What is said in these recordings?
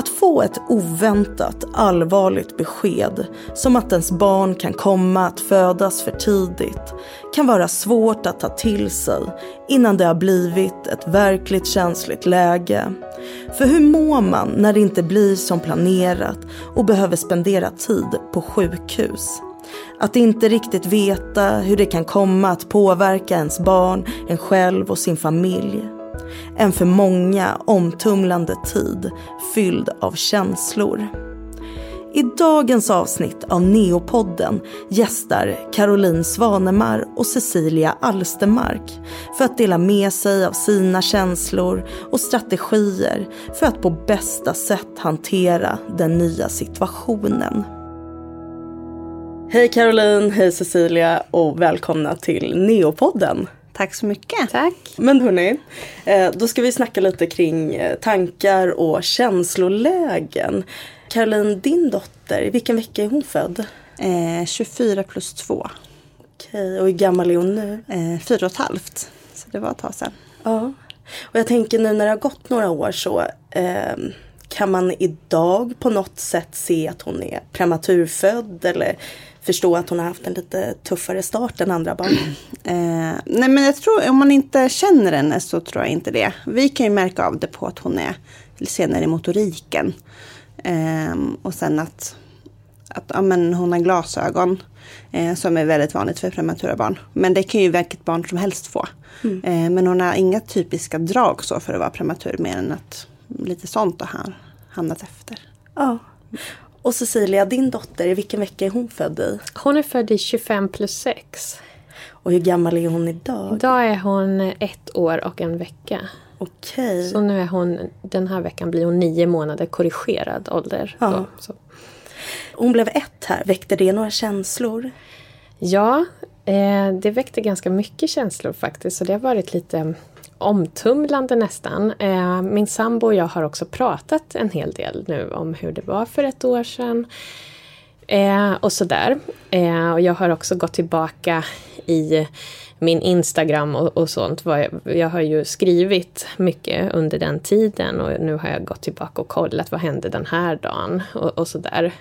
Att få ett oväntat allvarligt besked, som att ens barn kan komma att födas för tidigt, kan vara svårt att ta till sig innan det har blivit ett verkligt känsligt läge. För hur mår man när det inte blir som planerat och behöver spendera tid på sjukhus? Att inte riktigt veta hur det kan komma att påverka ens barn, en själv och sin familj. En för många omtumlande tid fylld av känslor. I dagens avsnitt av Neopodden gästar Caroline Svanemar och Cecilia Alstermark för att dela med sig av sina känslor och strategier för att på bästa sätt hantera den nya situationen. Hej Caroline, hej Cecilia och välkomna till Neopodden. Tack så mycket. Tack. Men hörni, eh, då ska vi snacka lite kring eh, tankar och känslolägen. Caroline, din dotter, vilken vecka är hon född? Eh, 24 plus 2. Okej, och hur gammal är hon nu? Eh, fyra och ett halvt. Så det var ett tag sedan. Ja. Och jag tänker nu när det har gått några år så eh, kan man idag på något sätt se att hon är prematurfödd eller förstå att hon har haft en lite tuffare start än andra barn? Eh, nej men jag tror, om man inte känner henne så tror jag inte det. Vi kan ju märka av det på att hon är senare i motoriken. Eh, och sen att, att ja, men hon har glasögon. Eh, som är väldigt vanligt för prematura barn. Men det kan ju vilket barn som helst få. Mm. Eh, men hon har inga typiska drag så för att vara prematur mer än att lite sånt har hamnat efter. Ja. Och Cecilia, din dotter, i vilken vecka är hon född i? Hon är född i 25 plus 6. Och hur gammal är hon idag? Idag är hon ett år och en vecka. Okej. Så nu är hon, den här veckan blir hon nio månader korrigerad ålder. Ja. Då, så. Hon blev ett här, väckte det några känslor? Ja, eh, det väckte ganska mycket känslor faktiskt. Så det har varit lite omtumlande nästan. Eh, min sambo och jag har också pratat en hel del nu om hur det var för ett år sedan. Eh, och sådär. Eh, och jag har också gått tillbaka i min Instagram och, och sånt. Jag har ju skrivit mycket under den tiden och nu har jag gått tillbaka och kollat vad hände den här dagen och, och sådär.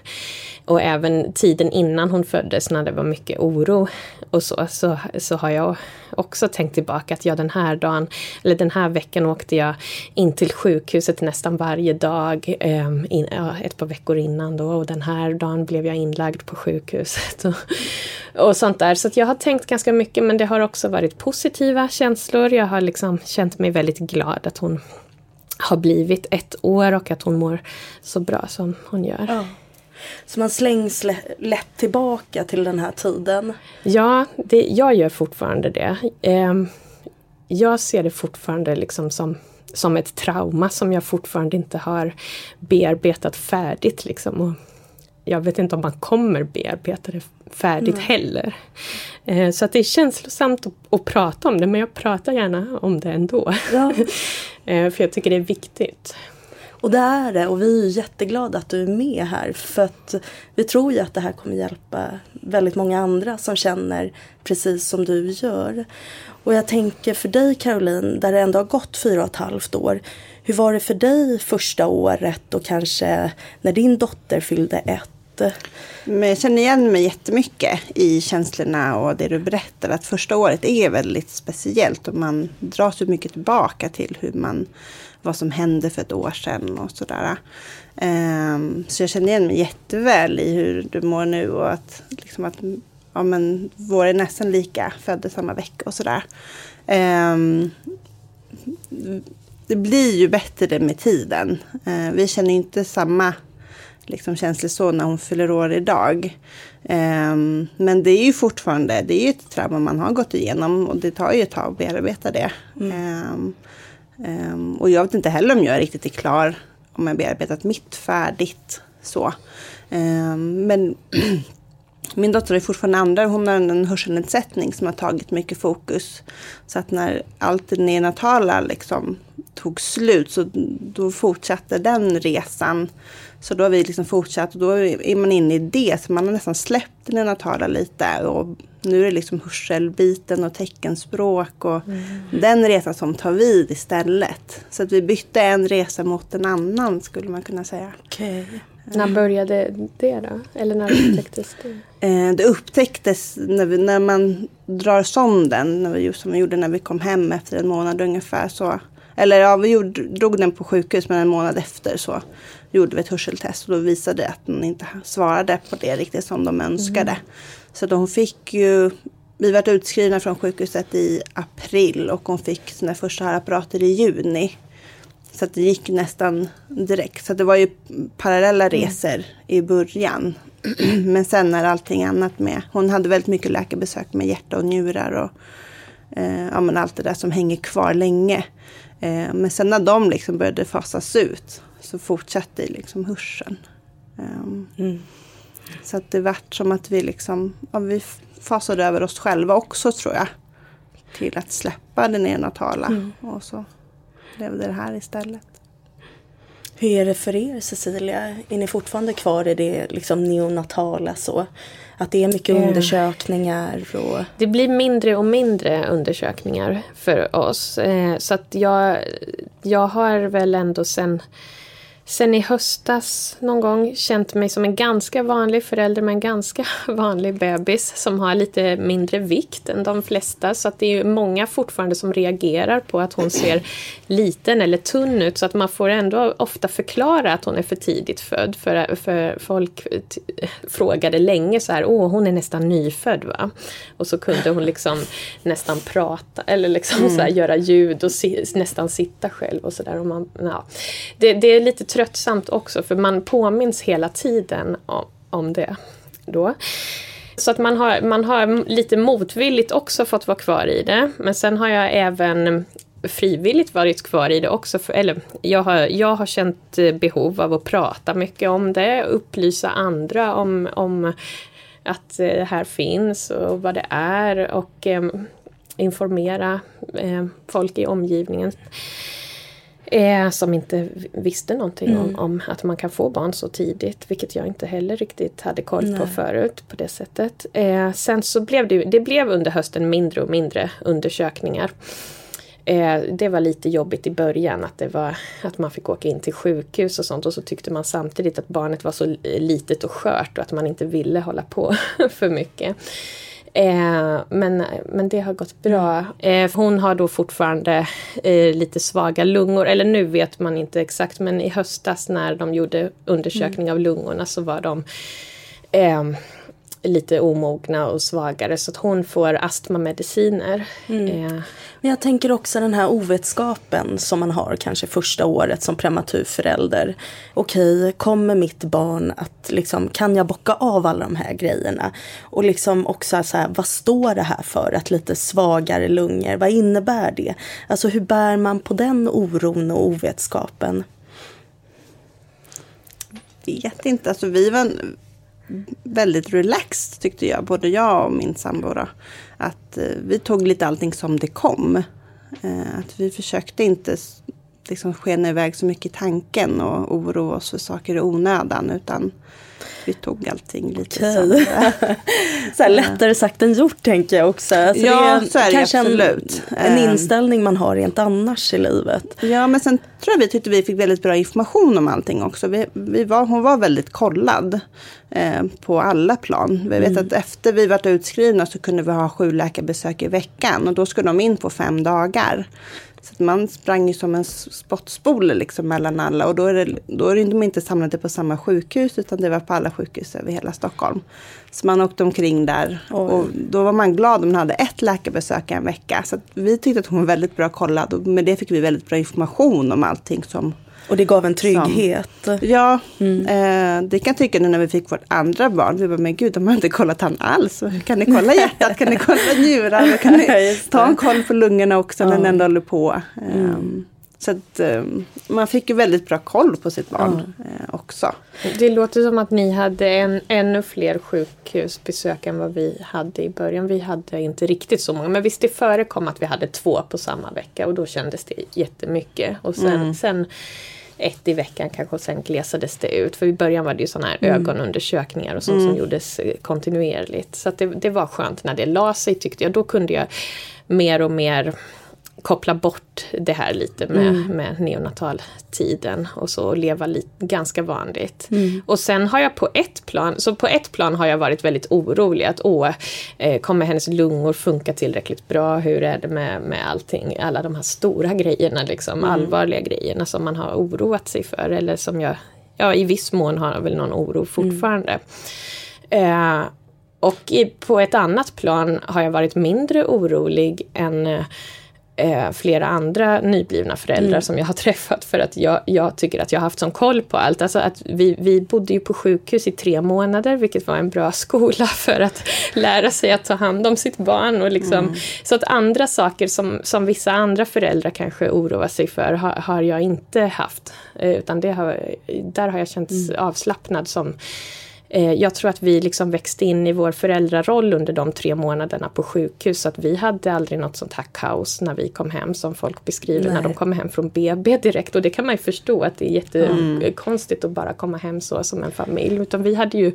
Och även tiden innan hon föddes när det var mycket oro och så, så, så har jag också tänkt tillbaka att ja, den här dagen, eller den här veckan åkte jag in till sjukhuset nästan varje dag, eh, in, ja, ett par veckor innan då, och den här dagen blev jag inlagd på sjukhuset. Och, och sånt där. Så jag har tänkt ganska mycket, men det har också varit positiva känslor. Jag har liksom känt mig väldigt glad att hon har blivit ett år och att hon mår så bra som hon gör. Ja. Så man slängs lätt tillbaka till den här tiden? Ja, det, jag gör fortfarande det. Eh, jag ser det fortfarande liksom som, som ett trauma som jag fortfarande inte har bearbetat färdigt. Liksom. Och jag vet inte om man kommer bearbeta det färdigt mm. heller. Eh, så att det är känslosamt att, att, prata om det, men jag pratar gärna om det ändå. Ja. eh, för jag tycker det är viktigt. Och det är det och vi är jätteglada att du är med här för att vi tror ju att det här kommer hjälpa väldigt många andra som känner precis som du gör. Och jag tänker för dig Caroline, där det ändå har gått fyra och ett halvt år. Hur var det för dig första året och kanske när din dotter fyllde ett? Men jag känner igen mig jättemycket i känslorna och det du berättar. Att första året är väldigt speciellt och man dras ju mycket tillbaka till hur man vad som hände för ett år sedan och sådär. Um, så jag känner igen mig jätteväl i hur du mår nu och att, liksom att ja, men, vår är nästan lika, föddes samma vecka och sådär. Um, det blir ju bättre med tiden. Uh, vi känner inte samma liksom, känslor så när hon fyller år idag. Um, men det är ju fortfarande det är ett trauma man har gått igenom och det tar ju ett tag att bearbeta det. Mm. Um, Um, och jag vet inte heller om jag riktigt är klar om jag bearbetat mitt färdigt. Så. Men min dotter är fortfarande andra. Hon har en hörselnedsättning som har tagit mycket fokus. Så att när allt det nenatala liksom tog slut så då fortsatte den resan. Så då har vi liksom fortsatt och då är man inne i det. Så man har nästan släppt det neonatala lite. Och nu är det liksom hörselbiten och teckenspråk och mm. den resan som tar vid istället. Så att vi bytte en resa mot en annan skulle man kunna säga. Okay. När började det då? Eller när upptäcktes det? Eh, det upptäcktes när, vi, när man drar sonden, när vi, som vi gjorde när vi kom hem efter en månad ungefär. Så, eller ja, vi gjorde, drog den på sjukhus men en månad efter så gjorde vi ett hörseltest och då visade det att den inte svarade på det riktigt som de önskade. Mm. Så de fick ju, vi var utskrivna från sjukhuset i april och hon fick sina första hörapparater i juni. Så det gick nästan direkt. Så det var ju parallella mm. resor mm. i början. Men sen när allting annat med. Hon hade väldigt mycket läkarbesök med hjärta och njurar och eh, ja, allt det där som hänger kvar länge. Eh, men sen när de liksom började fasas ut så fortsatte liksom hörseln. Um, mm. Så att det vart som att vi liksom, ja, vi fasade över oss själva också tror jag. Till att släppa det neonatala. Mm. Och så blev det det här istället. Hur är det för er Cecilia? Är ni fortfarande kvar i det liksom neonatala så? Att det är mycket mm. undersökningar? Och... Det blir mindre och mindre undersökningar för oss. Eh, så att jag, jag har väl ändå sen sen i höstas någon gång känt mig som en ganska vanlig förälder med en ganska vanlig bebis som har lite mindre vikt än de flesta. Så att det är många fortfarande som reagerar på att hon ser liten eller tunn ut. Så att man får ändå ofta förklara att hon är för tidigt född. För, för folk frågade länge så här, åh hon är nästan nyfödd va? Och så kunde hon liksom nästan prata eller liksom mm. så här, göra ljud och si, nästan sitta själv och sådär. Ja. Det, det är lite tröttsamt också för man påminns hela tiden om, om det då. Så att man har, man har lite motvilligt också fått vara kvar i det. Men sen har jag även frivilligt varit kvar i det också. För, eller jag har, jag har känt eh, behov av att prata mycket om det, upplysa andra om, om att eh, det här finns och vad det är och eh, informera eh, folk i omgivningen. Eh, som inte visste någonting mm. om, om, att man kan få barn så tidigt, vilket jag inte heller riktigt hade koll Nej. på förut på det sättet. Eh, sen så blev det, det blev under hösten mindre och mindre undersökningar. Eh, det var lite jobbigt i början att, det var, att man fick åka in till sjukhus och sånt och så tyckte man samtidigt att barnet var så litet och skört och att man inte ville hålla på för mycket. Eh, men, men det har gått bra. Eh, hon har då fortfarande eh, lite svaga lungor, eller nu vet man inte exakt men i höstas när de gjorde undersökning mm. av lungorna så var de eh, lite omogna och svagare så att hon får astmamediciner. Mm. Eh. Men jag tänker också den här ovetskapen som man har kanske första året som prematurförälder. Okej, kommer mitt barn att liksom, kan jag bocka av alla de här grejerna? Och liksom också så här, vad står det här för? Att lite svagare lungor, vad innebär det? Alltså hur bär man på den oron och ovetskapen? vet inte, alltså vi var väldigt relaxed tyckte jag, både jag och min sambo. Då. Att eh, vi tog lite allting som det kom. Eh, att vi försökte inte liksom skena iväg så mycket i tanken och oroa oss för saker i onödan. Utan vi tog allting lite okay. så här, lättare sagt än gjort tänker jag också. Alltså, ja, det är, så är det kanske absolut. En, en ehm. inställning man har rent annars i livet. Ja, men sen tror jag vi tyckte vi fick väldigt bra information om allting också. Vi, vi var, hon var väldigt kollad eh, på alla plan. Vi vet mm. att efter vi varit utskrivna så kunde vi ha sju läkarbesök i veckan och då skulle de in på fem dagar. Så man sprang ju som en spottspole liksom mellan alla och då är, det, då är de inte samlade på samma sjukhus utan det var på alla sjukhus över hela Stockholm. Så man åkte omkring där Oj. och då var man glad om man hade ett läkarbesök en vecka. Så vi tyckte att hon var väldigt bra kollad och med det fick vi väldigt bra information om allting som och det gav en trygghet. Som, ja, mm. eh, det kan jag tycka nu när vi fick vårt andra barn. Vi bara, men gud, de har inte kollat han alls. Kan ni kolla hjärtat? kan ni kolla njurar? Kan ni ta en koll på lungorna också när ja. den ändå håller på? Mm. Um, så att um, man fick ju väldigt bra koll på sitt barn. Mm. Också. Det låter som att ni hade en, ännu fler sjukhusbesök än vad vi hade i början. Vi hade inte riktigt så många, men visst det förekom att vi hade två på samma vecka och då kändes det jättemycket. Och sen, mm. sen ett i veckan kanske och sen glesades det ut. För i början var det ju sådana här mm. ögonundersökningar och sånt mm. som gjordes eh, kontinuerligt. Så det, det var skönt när det la sig tyckte jag. Då kunde jag mer och mer koppla bort det här lite med, mm. med neonataltiden och så leva li, ganska vanligt. Mm. Och sen har jag på ett plan, så på ett plan har jag varit väldigt orolig att åh, eh, kommer hennes lungor funka tillräckligt bra? Hur är det med, med allting, alla de här stora grejerna liksom, mm. allvarliga grejerna som man har oroat sig för eller som jag, ja i viss mån har väl någon oro fortfarande. Eh, och i, på ett annat plan har jag varit mindre orolig än eh, flera andra nyblivna föräldrar mm. som jag har träffat för att jag, jag, tycker att jag har haft sån koll på allt. Alltså att vi, vi bodde ju på sjukhus i tre månader vilket var en bra skola för att lära sig att ta hand om sitt barn. Och liksom, mm. Så att andra saker som, som vissa andra föräldrar kanske oroar sig för har, har jag inte haft. Eh, utan det har, där har jag känt mm. avslappnad som jag tror att vi liksom växte in i vår föräldraroll under de tre månaderna på sjukhus. Så att vi hade aldrig något sånt här kaos när vi kom hem som folk beskriver Nej. när de kommer hem från BB direkt. Och det kan man ju förstå att det är jättekonstigt mm. att bara komma hem så som en familj. Utan vi hade ju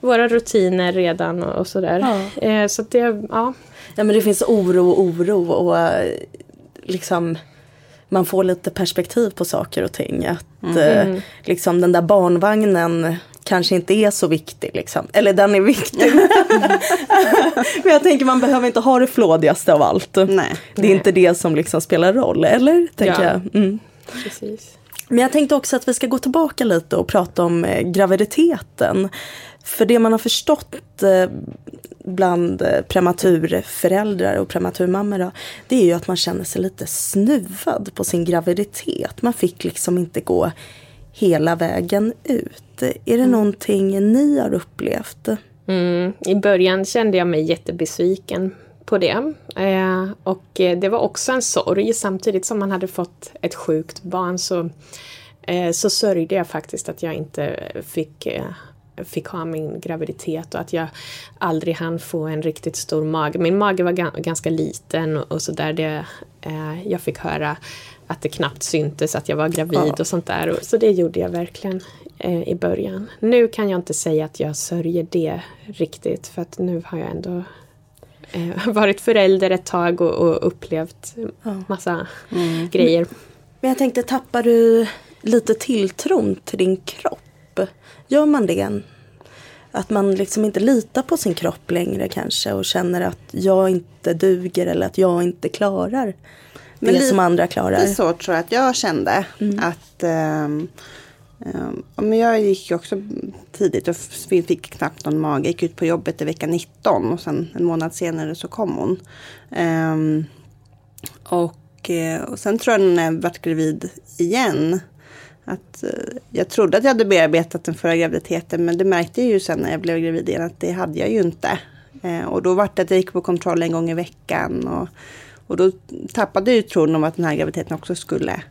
våra rutiner redan och, och sådär. Ja. Eh, så det, ja. ja men det finns oro och oro och eh, liksom man får lite perspektiv på saker och ting. Att mm. liksom den där barnvagnen kanske inte är så viktig. Liksom. Eller den är viktig. Men jag tänker man behöver inte ha det flådigaste av allt. Nej. Det är Nej. inte det som liksom spelar roll, eller? Tänker ja. jag. Mm. Precis. Men jag tänkte också att vi ska gå tillbaka lite och prata om eh, graviditeten. För det man har förstått eh, bland eh, prematurföräldrar och prematurmammor då, det är ju att man känner sig lite snuvad på sin graviditet. Man fick liksom inte gå hela vägen ut. Är det mm. någonting ni har upplevt? Mm. I början kände jag mig jättebesviken på det. Eh, och det var också en sorg. Samtidigt som man hade fått ett sjukt barn så, eh, så sörjde jag faktiskt att jag inte fick eh, fick ha min graviditet och att jag aldrig hann få en riktigt stor mage. Min mage var ganska liten och, och sådär. Eh, jag fick höra att det knappt syntes att jag var gravid ja. och sånt där. Så det gjorde jag verkligen eh, i början. Nu kan jag inte säga att jag sörjer det riktigt för att nu har jag ändå eh, varit förälder ett tag och, och upplevt massa mm. grejer. Men jag tänkte, tappar du lite tilltron till din kropp? Gör man det? Att man liksom inte litar på sin kropp längre kanske och känner att jag inte duger eller att jag inte klarar det Men som andra klarar. Det är så tror jag att jag kände. Mm. Att um, um, Jag gick ju också tidigt och fick knappt någon mage. Gick ut på jobbet i vecka 19 och sen en månad senare så kom hon. Um, och, eh, och sen tror jag när jag vart gravid igen att uh, jag trodde att jag hade bearbetat den förra graviditeten men det märkte jag ju sen när jag blev gravid igen att det hade jag ju inte. Uh, och då var det att jag gick på kontroll en gång i veckan. Och, och då tappade jag ju tron om att den här graviditeten också skulle,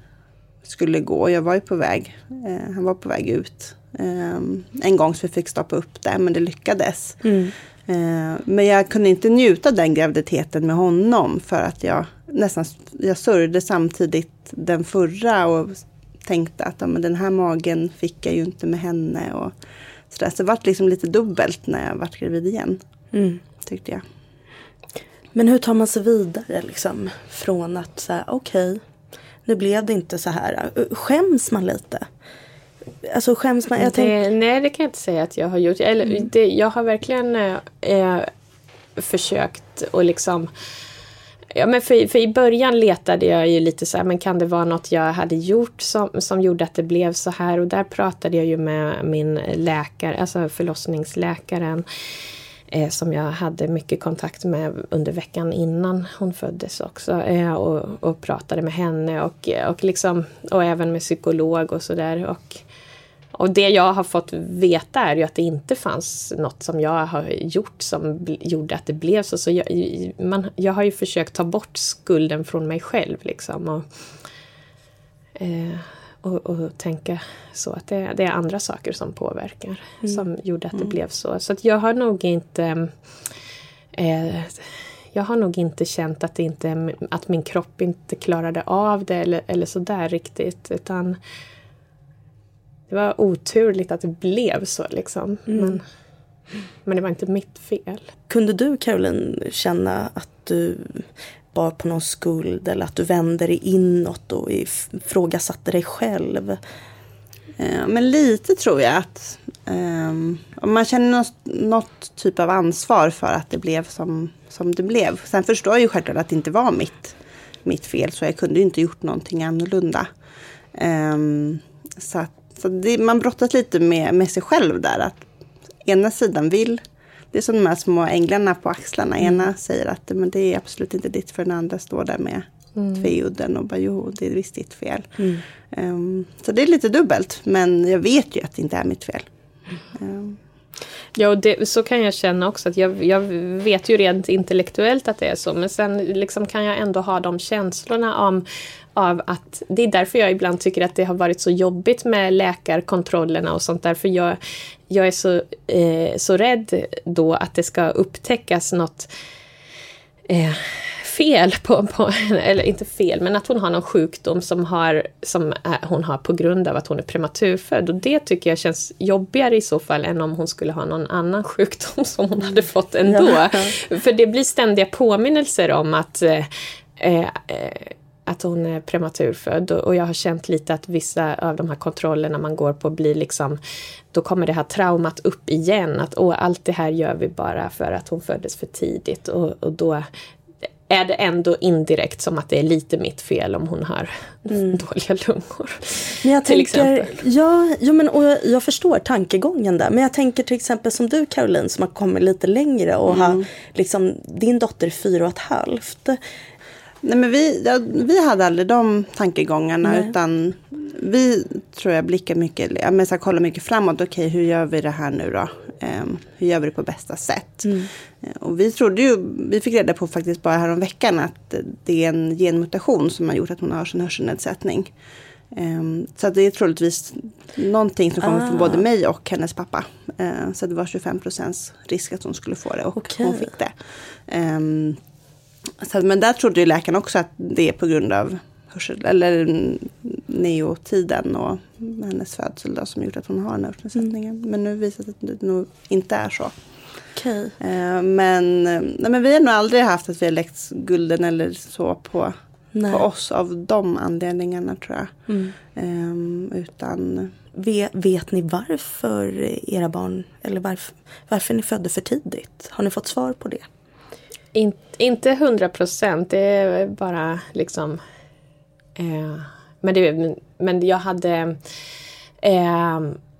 skulle gå. Jag var ju på väg. Eh, han var på väg ut. Eh, en gång så vi fick stoppa upp det, men det lyckades. Mm. Eh, men jag kunde inte njuta den graviditeten med honom för att jag nästan jag sörjde samtidigt den förra och tänkte att ja, men den här magen fick jag ju inte med henne. Och så, där. så det var liksom lite dubbelt när jag var gravid igen. Mm. Tyckte jag. Men hur tar man sig vidare liksom? Från att säga okej, okay, nu blev det inte så här. Skäms man lite? Alltså skäms man? Jag det, Nej, det kan jag inte säga att jag har gjort. Eller, mm. det, jag har verkligen eh, försökt att liksom Ja, men för, för, i början letade jag ju lite så här, men kan det vara något jag hade gjort som, som gjorde att det blev så här? Och där pratade jag ju med min läkare, alltså förlossningsläkaren eh, som jag hade mycket kontakt med under veckan innan hon föddes också. Eh, och, och, pratade med henne och, och, liksom, och även med psykolog och sådär. Och, och det jag har fått veta är ju att det inte fanns något som jag har gjort som gjorde att det blev så. så jag, man, jag har ju försökt ta bort skulden från mig själv. Liksom, och, eh, och, och tänka så att det, det, är andra saker som påverkar mm. som gjorde att det mm. blev så. Så att jag har nog inte eh, jag har nog inte känt att, inte, att min kropp inte klarade av det eller, eller sådär riktigt. Utan det var oturligt att det blev så liksom. Mm. Men, men det var inte mitt fel. Kunde du Caroline känna att du bar på någon skuld eller att du vände dig inåt och ifrågasatte dig själv? Eh, men lite tror jag att um, om man känner något, något, typ av ansvar för att det blev som, som det blev. Sen förstår jag ju självklart att det inte var mitt, mitt fel så jag kunde ju inte gjort någonting annorlunda. Um, så att, så det, man brottas lite med, med sig själv där. Att ena sidan vill det är som de här små änglarna på axlarna. Mm. Ena säger att men det är absolut inte ditt för den andra står där med mm. tveudden och bara jo, det är visst ditt fel. Mm. Um, så det är lite dubbelt. Men jag vet ju att det inte är mitt fel. Um. Ja, och det, så kan jag känna också. att jag, jag, vet ju rent intellektuellt att det är så. Men sen liksom kan jag ändå ha de känslorna om, av att det är därför jag ibland tycker att det har varit så jobbigt med läkarkontrollerna och sånt där. För jag, jag är så, eh, så rädd då att det ska upptäckas något eh, fel på, på, eller inte fel, men att hon har någon sjukdom som, har, som är, hon har på grund av att hon är prematurfödd. Och det tycker jag känns jobbigare i så fall än om hon skulle ha någon annan sjukdom som hon hade fått ändå. Ja. För det blir ständiga påminnelser om att eh, eh, att hon är prematurfödd och jag har känt lite att vissa av de här kontrollerna man går på blir liksom då kommer det här traumat upp igen att åh, allt det här gör vi bara för att hon föddes för tidigt och, och då är det ändå indirekt som att det är lite mitt fel om hon har mm. dåliga lungor. Men jag till tänker, exempel. Ja, jo, men, och jag, jag, förstår tankegången där. Men jag tänker till exempel som du Caroline som har kommit lite längre och mm. har liksom, din dotter är fyra och ett halvt. Nej, men vi, ja, vi hade aldrig de tankegångarna Nej. utan vi tror jag blickar mycket, ja, men så kollar mycket framåt. Okej, hur gör vi det här nu då? Um, hur gör vi det på bästa sätt? Mm. Uh, och vi trodde ju, vi fick reda på faktiskt bara här om veckan att det är en genmutation som har gjort att hon har sin hörselnedsättning. Um, så det är troligtvis någonting som kommer ah. från både mig och hennes pappa. Uh, så det var 25 procents risk att hon skulle få det och okay. hon fick det. Um, så, men där trodde ju läkaren också att det är på grund av hörsel, eller neotiden och hennes födsel då, som gjort att hon har den hörselnedsättningen. Mm. Men nu visar det sig att det nog inte är så. Okay. Eh, men, nej, men vi har nog aldrig haft att vi har läckt gulden eller så på, på oss av de anledningarna tror jag. Mm. Um, utan... Vet, vet ni varför era barn, eller varför, varför ni födde för tidigt? Har ni fått svar på det? In, inte hundra procent, det är bara liksom... Eh, men, det, men jag hade... Eh,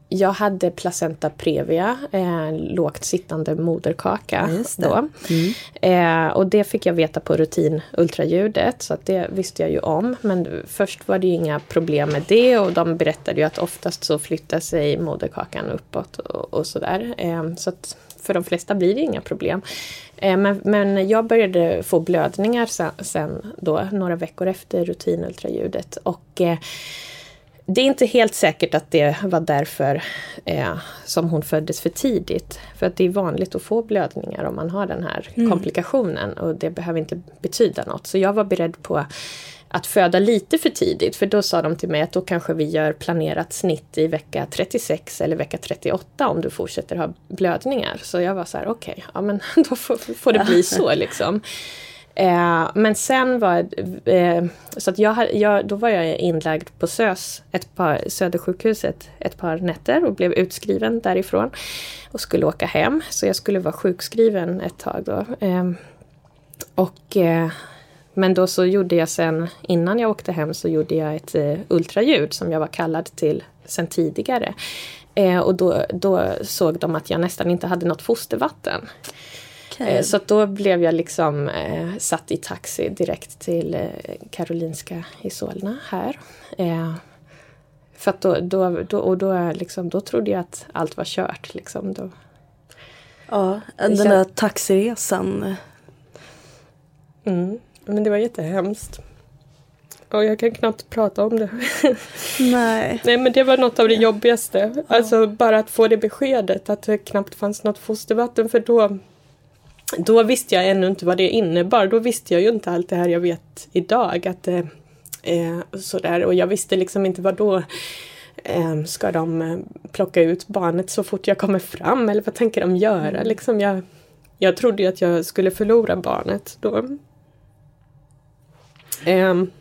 jag hade placenta previa, eh, lågt sittande moderkaka. Då. Mm. Eh, och det fick jag veta på rutinultraljudet, så att det visste jag ju om. Men först var det ju inga problem med det och de berättade ju att oftast så flyttar sig moderkakan uppåt och, och sådär. Eh, så att för de flesta blir det inga problem. Eh, men, men jag började få blödningar sen, sen då, några veckor efter rutinultraljudet. Och eh, det är inte helt säkert att det var därför eh, som hon föddes för tidigt. För att det är vanligt att få blödningar om man har den här mm. komplikationen och det behöver inte betyda något. Så jag var beredd på att föda lite för tidigt. För då sa de till mig att då kanske vi gör planerat snitt i vecka 36 eller vecka 38 om du fortsätter ha blödningar. Så jag var så här, okej, okay, ja men då får, får det bli så liksom. Eh, men sen var eh, så att jag, jag, då var jag inlagd på SÖS, ett par, Södersjukhuset, ett par nätter och blev utskriven därifrån. Och skulle åka hem, så jag skulle vara sjukskriven ett tag då. Eh, och eh, men då så gjorde jag sen, innan jag åkte hem, så gjorde jag ett eh, ultraljud som jag var kallad till sen tidigare. Eh, och då, då såg de att jag nästan inte hade något fostervatten. Okay. Eh, så då blev jag liksom eh, satt i taxi direkt till eh, Karolinska i Solna här. Eh, för då, då, då, och då, liksom, då trodde jag att allt var kört. Liksom, då. Ja, den där taxiresan. Mm. Men det var jättehemskt. Och jag kan knappt prata om det. Nej. Nej men det var något av det jobbigaste. Ja. Alltså bara att få det beskedet att det knappt fanns något fostervatten för då då visste jag ännu inte vad det innebar. Då visste jag ju inte allt det här jag vet idag. Att, eh, eh sådär. Och jag visste liksom inte vad då eh, Ska de eh, plocka ut barnet så fort jag kommer fram eller vad tänker de göra? Mm. Liksom jag, jag trodde ju att jag skulle förlora barnet då. Um,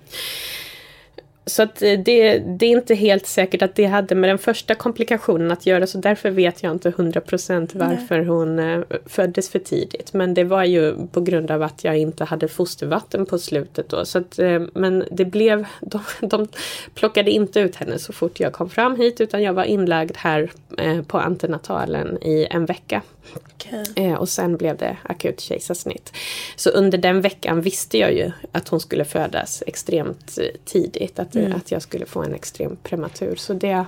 så att eh, det, det, är inte helt säkert att det hade med den första komplikationen att göra så därför vet jag inte 100% varför Nej. hon eh, föddes för tidigt. Men det var ju på grund av att jag inte hade fostervatten på slutet då. Så att, eh, men det blev, de, de plockade inte ut henne så fort jag kom fram hit utan jag var inlagd här på antenatalen i en vecka. Okay. och sen blev det akut kejsarsnitt. Så under den veckan visste jag ju att hon skulle födas extremt tidigt. Att mm. att jag skulle få en extrem prematur. Så det,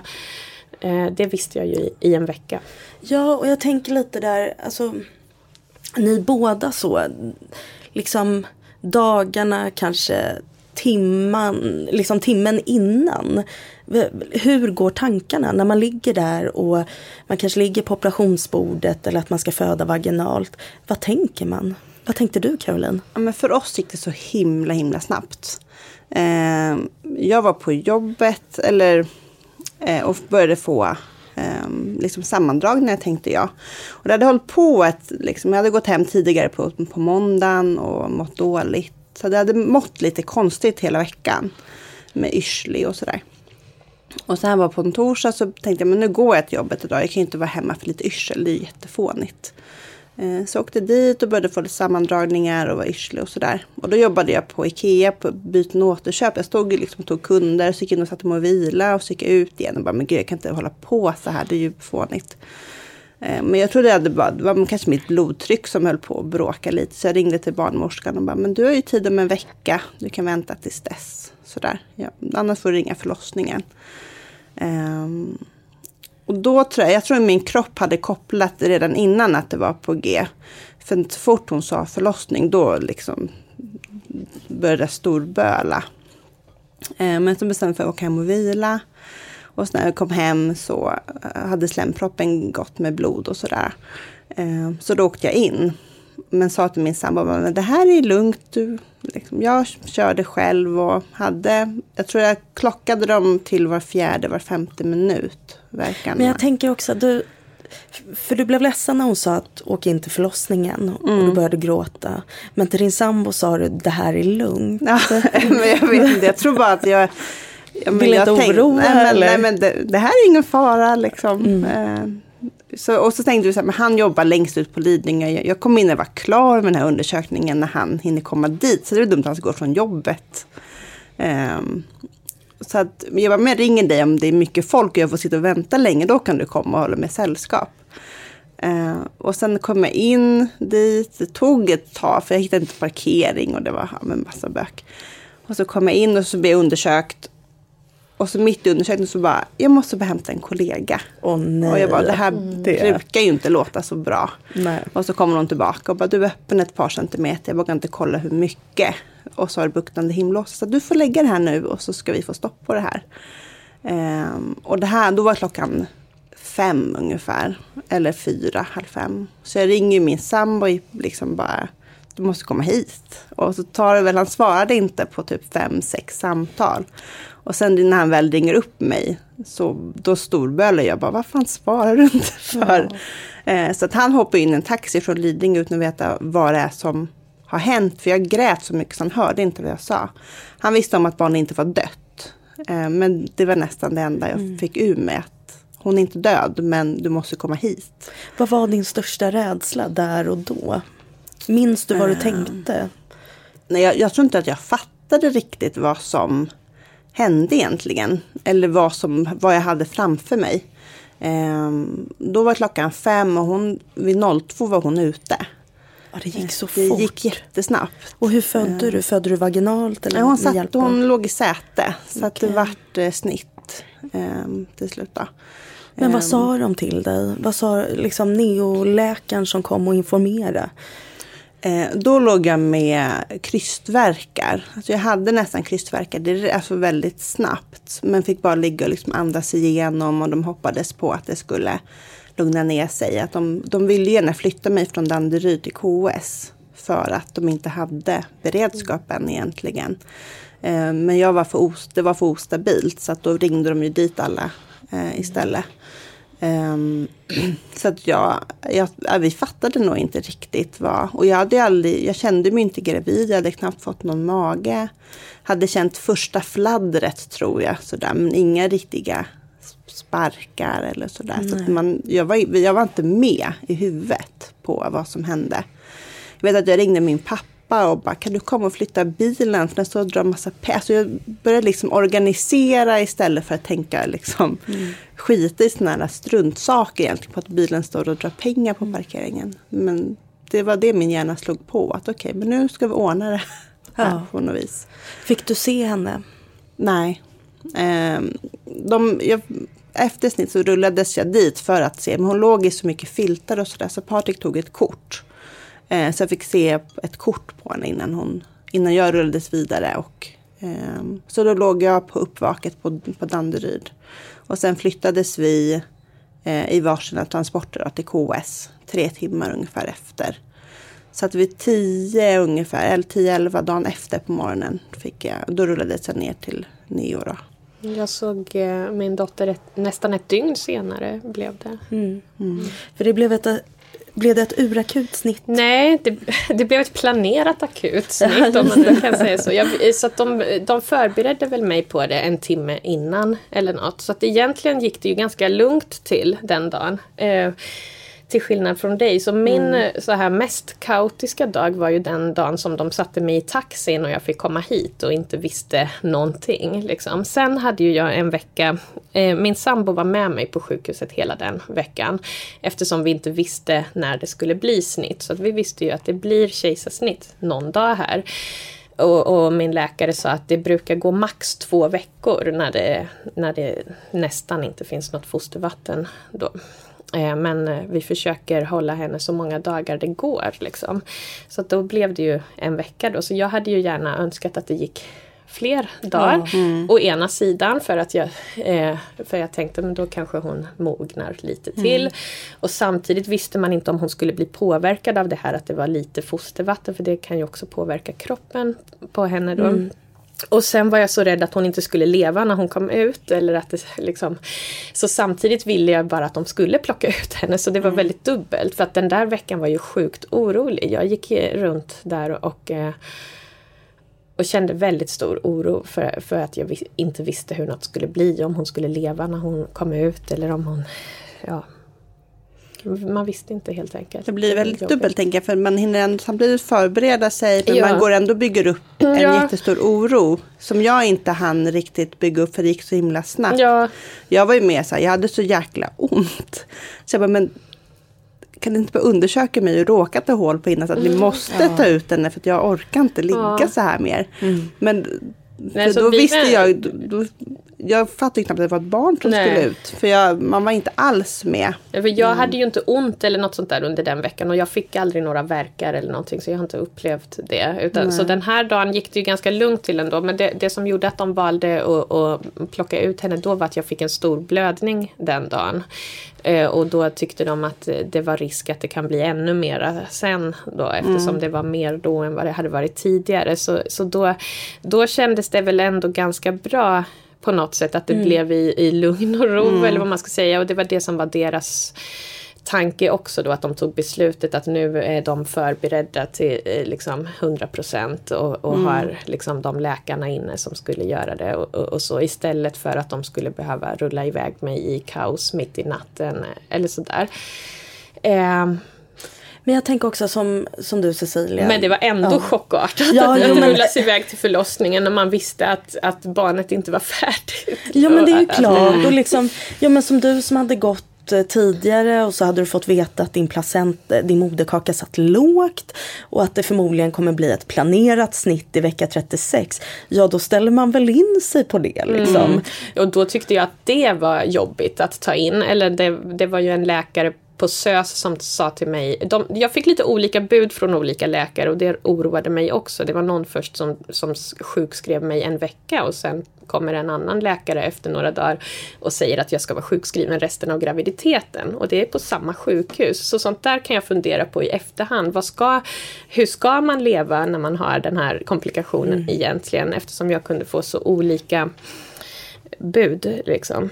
eh, det visste jag ju i, i, en vecka. Ja, och jag tänker lite där, alltså ni båda så, liksom dagarna kanske timman, liksom timmen innan. Hur går tankarna när man ligger där och man kanske ligger på operationsbordet eller att man ska föda vaginalt. Vad tänker man? Vad tänkte du Caroline? Ja, men för oss gick det så himla himla snabbt. Eh, jag var på jobbet eller, eh, och började få eh, liksom sammandragningar tänkte jag. Och det hade hållit på ett, liksom, jag hade gått hem tidigare på, på måndagen och mått dåligt. Så det hade mått lite konstigt hela veckan. Med yrslig och sådär. Och sen var på en torsdag så tänkte jag men nu går jag till jobbet idag. Jag kan ju inte vara hemma för lite yrsel. Det är jättefånigt. Eh, så jag åkte dit och började få lite sammandragningar och var yrslig och sådär. Och då jobbade jag på Ikea på byten och återköp. Jag stod liksom och tog kunder, så gick in och satte mig och vila och så gick jag ut igen och bara, men gud jag kan inte hålla på så här, det är ju fånigt. Eh, men jag trodde att det var, det var kanske mitt blodtryck som höll på att bråka lite. Så jag ringde till barnmorskan och bara, men du har ju tid om en vecka. Du kan vänta tills dess. Sådär. Ja, annars får du ringa förlossningen. Um, och då tror jag, jag tror att min kropp hade kopplat redan innan att det var på G. För så fort hon sa förlossning, då liksom började jag storböla. Um, men så bestämde jag för att åka hem och vila. Och så när jag kom hem så eh, hade slemproppen gått med blod och sådär. Eh, så då åkte jag in men sa till min sambo att det här är lugnt. Du, liksom, jag körde själv och hade, jag tror jag klockade dem till var fjärde, var femte minut. Verkan. Men jag tänker också, du, för du blev ledsen när hon sa att åka in till förlossningen och mm. du började gråta. Men till din sambo sa du det här är lugnt. Ja, men jag vet inte, jag tror bara att jag Ja, Vill inte oroa? Nej, men, nej, men det, det, här är ingen fara liksom. Mm. Eh, så, och så tänkte vi så här, men han jobbar längst ut på Lidingö. Jag, jag kommer in och var klar med den här undersökningen när han hinner komma dit. Så det är dumt att han ska gå från jobbet. Um, så att, jag bara, men jag ringer dig om det är mycket folk och jag får sitta och vänta länge. Då kan du komma och hålla med sällskap. Uh, och sen kom jag in dit. Det tog ett tag för jag hittade inte parkering och det var en massa bök. Och så kom jag in och så blev jag undersökt. Och så mitt i undersökningen så bara, jag måste bara hämta en kollega. Åh nej. Och jag bara, det här mm. det. brukar ju inte låta så bra. Nej. Och så kommer hon tillbaka och bara, du är öppen ett par centimeter, jag vågar inte kolla hur mycket. Och så har du buktande himlås. Så du får lägga det här nu och så ska vi få stopp på det här. Um, och det här, då var klockan fem ungefär. Eller fyra, halv fem. Så jag ringer min sambo liksom bara, du måste komma hit. Och så tar det väl, han svarade inte på typ fem, sex samtal. Och sen när han väl ringer upp mig, så då storbölar jag bara, vad fan svarar du inte för? Ja. Eh, så att han hoppar in i en taxi från Lidingö utan att veta vad det är som har hänt. För jag grät så mycket så han hörde inte vad jag sa. Han visste om att barnet inte var dött. Eh, men det var nästan det enda jag mm. fick ur mig. Att hon är inte död, men du måste komma hit. Vad var din största rädsla där och då? Minns du vad du uh, tänkte? Nej, jag, jag tror inte att jag fattade riktigt vad som hände egentligen. Eller vad, som, vad jag hade framför mig. Eh, då var klockan fem och hon, vid 02 var hon ute. Ja, det gick så det fort. Det gick jättesnabbt. Och hur födde eh. du? Födde du vaginalt? Eller hon, satt, hon låg i säte. Så okay. att det vart eh, snitt eh, till slut. Då. Men vad sa ehm. de till dig? Vad sa liksom neoläkaren som kom och informerade? Eh, då låg jag med krystverkar. Alltså jag hade nästan krystverkar det alltså väldigt snabbt. Men fick bara ligga och liksom andas igenom och de hoppades på att det skulle lugna ner sig. Att de, de ville gärna flytta mig från Danderyd till KS. För att de inte hade beredskapen egentligen. Eh, men jag var för det var för ostabilt så att då ringde de ju dit alla eh, istället. Um, så att jag, jag, vi fattade nog inte riktigt vad. Och jag hade aldrig, jag kände mig inte gravid, jag hade knappt fått någon mage. Hade känt första fladdret tror jag, sådär, men inga riktiga sparkar eller sådär. Så att man, jag, var, jag var inte med i huvudet på vad som hände. Jag vet att jag ringde min pappa pappa och bara, kan du komma och flytta bilen? För den står och drar massa pengar. Alltså jag började liksom organisera istället för att tänka liksom mm. skita i sådana här struntsaker egentligen. På att bilen står och drar pengar på mm. parkeringen. Men det var det min hjärna slog på. Att okej, okay, men nu ska vi ordna det här ja. på något vis. Fick du se henne? Nej. Um, de, jag, efter snitt så rullades jag dit för att se. Men hon låg i så mycket filtar och sådär. Så Patrik tog ett kort. Eh, så jag fick se ett kort på henne innan, hon, innan jag rullades vidare. Och, eh, så då låg jag på uppvaket på, på Danderyd. Och sen flyttades vi eh, i varsina transporter till KS tre timmar ungefär efter. Så att vid tio ungefär, eller tio, elva dagen efter på morgonen fick jag, då rullades jag ner till Neo då. Jag såg eh, min dotter ett, nästan ett dygn senare blev det. Mm. Mm. För det blev ett blev det ett urakut snitt? Nej, det, det blev ett planerat akut snitt om man kan säga så. Jag, så att de, de förberedde väl mig på det en timme innan eller något. Så att egentligen gick det ju ganska lugnt till den dagen. Eh, till skillnad från dig. Så min mm. så här mest kaotiska dag var ju den dagen som de satte mig i taxin och jag fick komma hit och inte visste någonting. Liksom. Sen hade ju jag en vecka, eh, min sambo var med mig på sjukhuset hela den veckan. Eftersom vi inte visste när det skulle bli snitt. Så vi visste ju att det blir kejsarsnitt någon dag här. Och, och, min läkare sa att det brukar gå max två veckor när det, när det nästan inte finns något fostervatten. Då. Eh, men eh, vi försöker hålla henne så många dagar det går. Liksom. Så då blev det ju en vecka då. Så jag hade ju gärna önskat att det gick fler dagar. Mm. Å ena sidan för att jag, eh, för jag tänkte men då kanske hon mognar lite till. Mm. Och samtidigt visste man inte om hon skulle bli påverkad av det här att det var lite fostervatten för det kan ju också påverka kroppen på henne då. Mm. Och sen var jag så rädd att hon inte skulle leva när hon kom ut. Eller att det, liksom, så samtidigt ville jag bara att de skulle plocka ut henne. Så det var mm. väldigt dubbelt. För att den där veckan var ju sjukt orolig. Jag gick runt där och, eh, och kände väldigt stor oro för, för att jag inte visste hur något skulle bli. Om hon skulle leva när hon kom ut eller om hon... Ja, man visste inte helt enkelt. Det blir väldigt dubbelt tänker jag, för man hinner ändå samtidigt förbereda sig, men ja. man går ändå och bygger upp en ja. jättestor oro. Som jag inte hann riktigt bygga upp, för det gick så himla snabbt. Ja. Jag var ju med så här, jag hade så jäkla ont. Så jag bara, men kan du inte bara undersöka mig och råkat ha hål på innan så att vi mm. måste ja. ta ut henne för att jag orkar inte ligga ja. så här mer. Mm. Men Nej, då visste jag, då, jag fattade knappt att det var ett barn som Nej. skulle ut. För jag, man var inte alls med. Ja, för jag mm. hade ju inte ont eller något sånt där under den veckan. Och jag fick aldrig några verkar eller någonting. Så jag har inte upplevt det. Utan, så den här dagen gick det ju ganska lugnt till ändå. Men det, det som gjorde att de valde att, att plocka ut henne då var att jag fick en stor blödning den dagen. Eh, och då tyckte de att det var risk att det kan bli ännu mera sen då eftersom mm. det var mer då än vad det hade varit tidigare. Så, så då, då kändes det väl ändå ganska bra på något sätt att det mm. blev i, i lugn och ro mm. eller vad man ska säga och det var det som var deras tanke också då att de tog beslutet att nu är de förberedda till eh, liksom 100 procent och, och mm. har liksom de läkarna inne som skulle göra det och, och, och, så istället för att de skulle behöva rulla iväg mig i kaos mitt i natten eh, eller sådär. Eh, men jag tänker också som, som du Cecilia. Men det var ändå ja. chockartat ja, att jo, men... rullas iväg till förlossningen när man visste att, att barnet inte var färdigt. Ja men det är ju klart. Och liksom, ja men som du som hade gått eh, tidigare och så hade du fått veta att din placenta, din moderkaka satt lågt och att det förmodligen kommer bli ett planerat snitt i vecka 36. Ja då ställer man väl in sig på det liksom. Mm. Och då tyckte jag att det var jobbigt att ta in. Eller det, det var ju en läkare på SÖS som sa till mig, de, jag fick lite olika bud från olika läkare och det oroade mig också. Det var någon först som, som sjukskrev mig en vecka och sen kommer en annan läkare efter några dagar och säger att jag ska vara sjukskriven resten av graviditeten. Och det är på samma sjukhus. Så sånt där kan jag fundera på i efterhand. Vad ska, hur ska man leva när man har den här komplikationen mm. egentligen? Eftersom jag kunde få så olika bud. Liksom.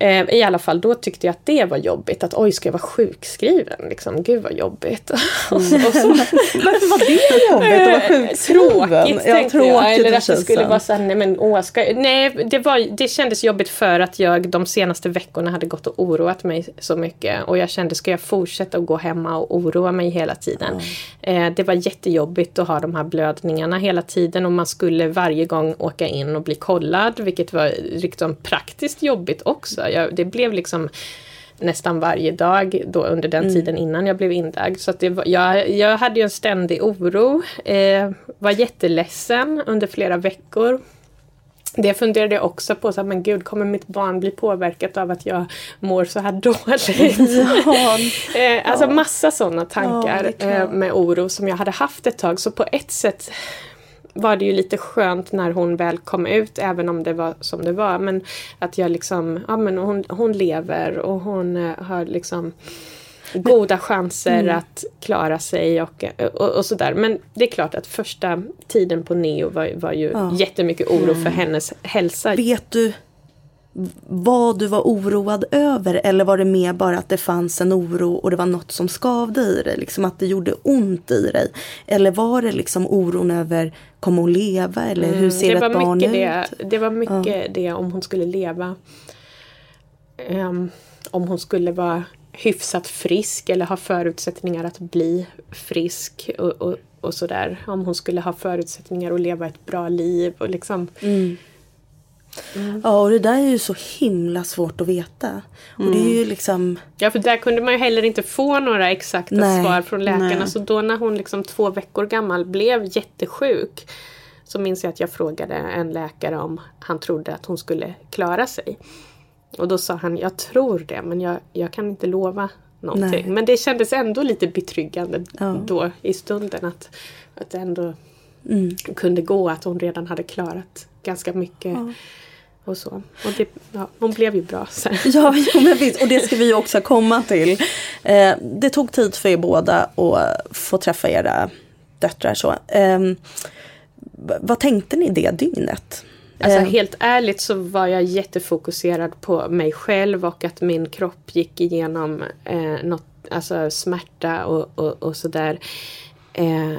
Eh, I alla fall då tyckte jag att det var jobbigt. Att oj, ska jag vara sjukskriven? Liksom, gud vad jobbigt. Mm. Varför var det jobbigt att vara eh, sjukskriven? Tråkigt ja, tänkte tråkigt jag. Eller att det skulle vara såhär, nej men åh, ska Nej, det, var, det kändes jobbigt för att jag de senaste veckorna hade gått och oroat mig så mycket. Och jag kände, ska jag fortsätta att gå hemma och oroa mig hela tiden? Mm. Eh, det var jättejobbigt att ha de här blödningarna hela tiden och man skulle varje gång åka in och bli kollad, vilket var liksom praktiskt jobbigt också. Jag, det blev liksom nästan varje dag då under den mm. tiden innan jag blev inlagd. Så det var, jag, jag hade ju en ständig oro, eh, var jätteledsen under flera veckor. Det funderade jag också på, så här, men gud kommer mitt barn bli påverkat av att jag mår så här dåligt? Ja. eh, alltså massa sådana tankar ja, eh, med oro som jag hade haft ett tag. Så på ett sätt var det ju lite skönt när hon väl kom ut, även om det var som det var. Men att jag liksom, ja men hon, hon lever och hon uh, har liksom goda chanser mm. att klara sig och, och, och, sådär. Men det är klart att första tiden på Neo var, var ju ja. jättemycket oro mm. för hennes hälsa. Vet du vad du var oroad över eller var det mer bara att det fanns en oro och det var något som skavde i dig, liksom att det gjorde ont i dig? Eller var det liksom oron över, kommer hon leva eller hur mm, ser mm, ett barn ut? Det, det var mycket ja. det om hon skulle leva. Um, om hon skulle vara hyfsat frisk eller ha förutsättningar att bli frisk och, och, och sådär. Om hon skulle ha förutsättningar att leva ett bra liv och liksom mm Mm. Ja, och det där är ju så himla svårt att veta. Och det är ju mm. liksom... Ja, för där kunde man ju heller inte få några exakta nej, svar från läkarna. Nej. Så då när hon liksom två veckor gammal blev jättesjuk så minns jag att jag frågade en läkare om han trodde att hon skulle klara sig. Och då sa han, jag tror det men jag, jag kan inte lova någonting. Nej. Men det kändes ändå lite betryggande ja. då i stunden att, att ändå mm. kunde gå att hon redan hade klarat ganska mycket. Ja och så. Och det, ja, hon blev ju bra sen. Ja, men visst. Och det ska vi också komma till. Eh, det tog tid för er båda att få träffa era döttrar. Så. Eh, vad tänkte ni det dygnet? Alltså eh. helt ärligt så var jag jättefokuserad på mig själv och att min kropp gick igenom eh, något, alltså smärta och, och, och sådär. Eh,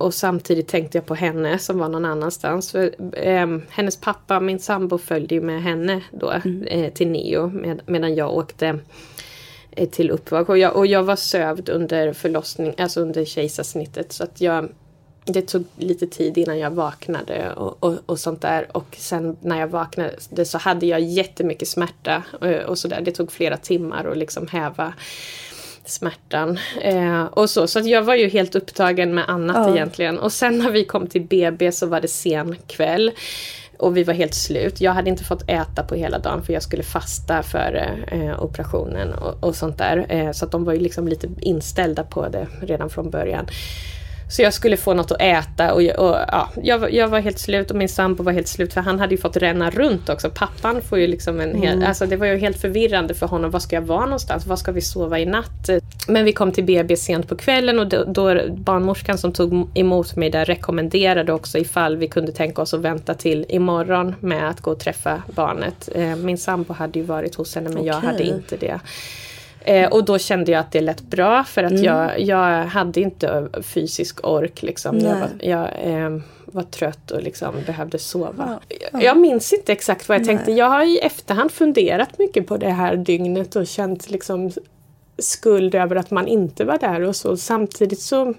och samtidigt tänkte jag på henne som var någon annanstans. För, eh, hennes pappa, min sambo, följde ju med henne då mm. eh, till Neo med, medan jag åkte eh, till uppvak. Och jag, och jag var sövd under förlossning, alltså under kejsarsnittet. Så att jag, det tog lite tid innan jag vaknade och, och, och, sånt där. Och sen när jag vaknade så hade jag jättemycket smärta och, eh, och sådär. Det tog flera timmar att liksom häva smärtan. Eh, och så så att jag var ju helt upptagen med annat ja. egentligen. Och sen när vi kom till BB så var det sen kväll. Och vi var helt slut. Jag hade inte fått äta på hela dagen för jag skulle fasta före eh, operationen och, och, sånt där. Eh, så att de var ju liksom lite inställda på det redan från början. Så jag skulle få något att äta och, och ja, jag, jag, var helt slut och min sambo var helt slut för han hade ju fått ränna runt också. Pappan får ju liksom en hel, mm. alltså det var ju helt förvirrande för honom. Var ska jag vara någonstans? Var ska vi sova i natt? Men vi kom till BB sent på kvällen och då, då barnmorskan som tog emot mig där rekommenderade också ifall vi kunde tänka oss att vänta till imorgon med att gå och träffa barnet. Eh, min sambo hade ju varit hos henne men okay. jag hade inte det. Eh, och då kände jag att det lät bra för att mm. jag, jag hade inte fysisk ork. Liksom. Jag, var, jag eh, var trött och liksom behövde sova. Ja. Ja. Jag minns inte exakt vad jag Nej. tänkte. Jag har i efterhand funderat mycket på det här dygnet och känt liksom skuld över att man inte var där och så. Samtidigt så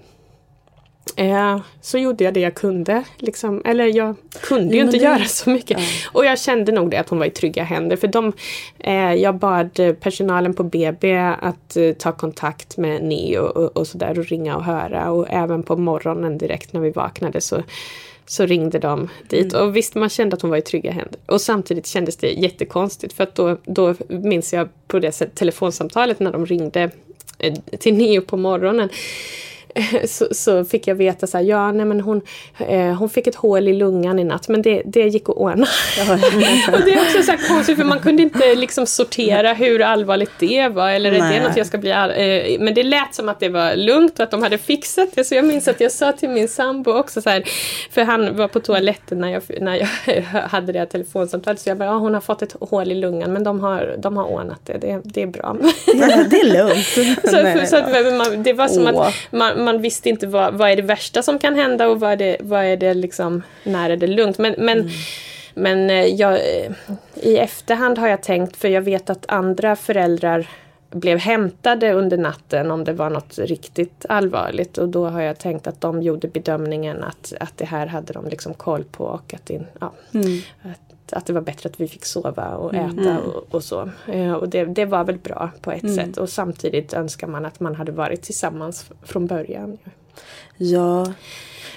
Eh, så gjorde jag det jag kunde. Liksom. Eller jag kunde ju inte det... göra så mycket. Ja. Och jag kände nog det att hon var i trygga händer. För de, eh, jag bad personalen på BB att eh, ta kontakt med Neo och, och sådär och ringa och höra. Och även på morgonen direkt när vi vaknade så så ringde de dit. Mm. Och visst, man kände att hon var i trygga händer. Och samtidigt kändes det jättekonstigt för att då, då minns jag på det sätt, telefonsamtalet när de ringde eh, till nio på morgonen så, så, fick jag veta så här, ja nej men hon, eh, hon fick ett hål i lungan i natt men det, det gick att ordna. och det är också så konstigt för man kunde inte liksom sortera hur allvarligt det var eller nej. är det något jag ska bli eh, Men det lät som att det var lugnt och att de hade fixat det så jag minns att jag sa till min sambo också så här, för han var på toaletten när jag, när jag hade det här telefonsamtalet så jag bara, ja hon har fått ett hål i lungan men de har, de har ordnat det, det, det är bra. Det är lugnt. så, så att man, det var som Åh. att man, man visste inte vad, vad är det värsta som kan hända och vad är det, vad är det liksom, när är det lugnt. Men, men, mm. men eh, jag, eh, i efterhand har jag tänkt, för jag vet att andra föräldrar blev hämtade under natten om det var något riktigt allvarligt och då har jag tänkt att de gjorde bedömningen att, att det här hade de liksom koll på och att, det, ja, mm. att, att, det var bättre att vi fick sova och mm. äta mm. och, och, så. Eh, och det, det var väl bra på ett mm. sätt och samtidigt önskar man att man hade varit tillsammans från början. Ja.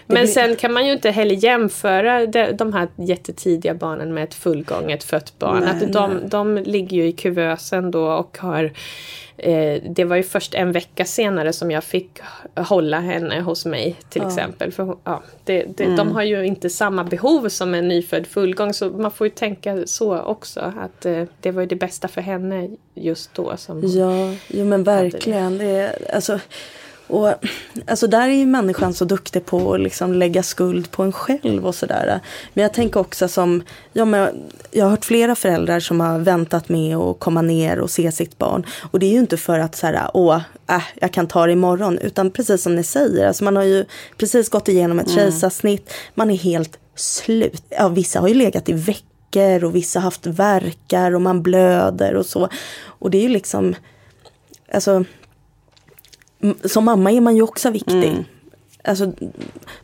Men sen kan man ju inte heller jämföra de, de här jättetidiga barnen med ett fullgånget fött barn. Nej, att de, de ligger ju i kuvösen då och har eh, det var ju först en vecka senare som jag fick hålla henne hos mig till ja. exempel. För, ja, det, det, mm. De har ju inte samma behov som en nyfödd fullgång så man får ju tänka så också. Att eh, det var ju det bästa för henne just då. Som ja, jo men verkligen. Det. Det, alltså, och alltså där är ju människan så duktig på att liksom lägga skuld på en själv och sådär. Men jag tänker också som, ja, men jag har hört flera föräldrar som har väntat med att komma ner och se sitt barn. Och det är ju inte för att så här, åh, äh, jag kan ta det imorgon. Utan precis som ni säger, alltså man har ju precis gått igenom ett mm. kejsarsnitt. Man är helt slut. Ja, vissa har ju legat i veckor och vissa har haft verkar och man blöder och så. Och det är ju liksom, alltså som mamma är man ju också viktig. Mm. Alltså,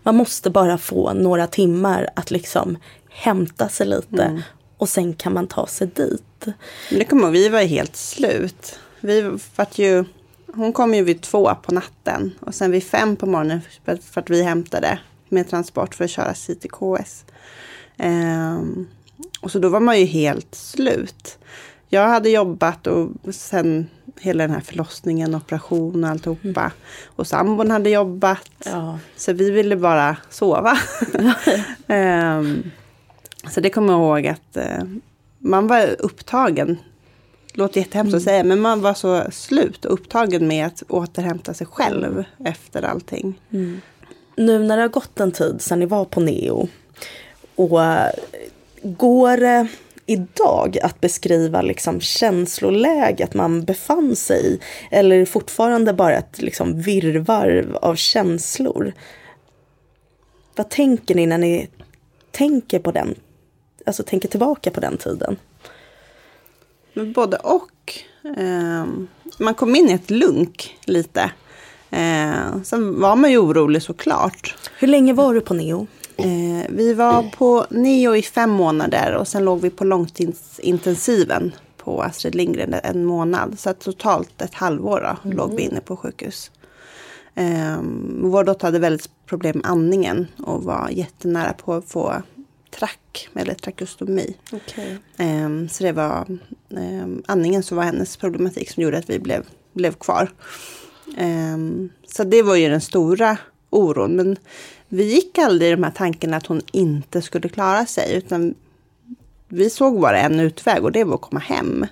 man måste bara få några timmar att liksom hämta sig lite. Mm. Och sen kan man ta sig dit. Men det kommer vi var helt slut. Vi vart ju, hon kom ju vid två på natten. Och sen vid fem på morgonen för, att vi hämtade med transport för att köra sig till KS. Um, och så då var man ju helt slut. Jag hade jobbat och sen hela den här förlossningen, operation och alltihopa. Mm. Och sambon hade jobbat. Ja. Så vi ville bara sova. um, så det kommer jag ihåg att uh, man var upptagen. Låter jättehemskt mm. att säga, men man var så slut och upptagen med att återhämta sig själv efter allting. Mm. Nu när det har gått en tid sedan ni var på Neo och går idag att beskriva liksom känsloläget man befann sig i? Eller fortfarande bara ett liksom virvar av känslor? Vad tänker ni när ni tänker på den, alltså tänker tillbaka på den tiden? Både och. Eh, man kom in i ett lunk lite. Eh, sen var man ju orolig såklart. Hur länge var du på Neo? Eh, vi var på neo i fem månader och sen låg vi på långtidsintensiven på Astrid Lindgren en månad. Så totalt ett halvår då, mm. låg vi inne på sjukhus. Eh, vår dotter hade väldigt problem med andningen och var jättenära på att få track eller trakeostomi. Okay. Eh, så det var eh, andningen som var hennes problematik som gjorde att vi blev, blev kvar. Eh, så det var ju den stora oron. Men vi gick aldrig i de här tankarna att hon inte skulle klara sig. Utan vi såg bara en utväg och det var att komma hem.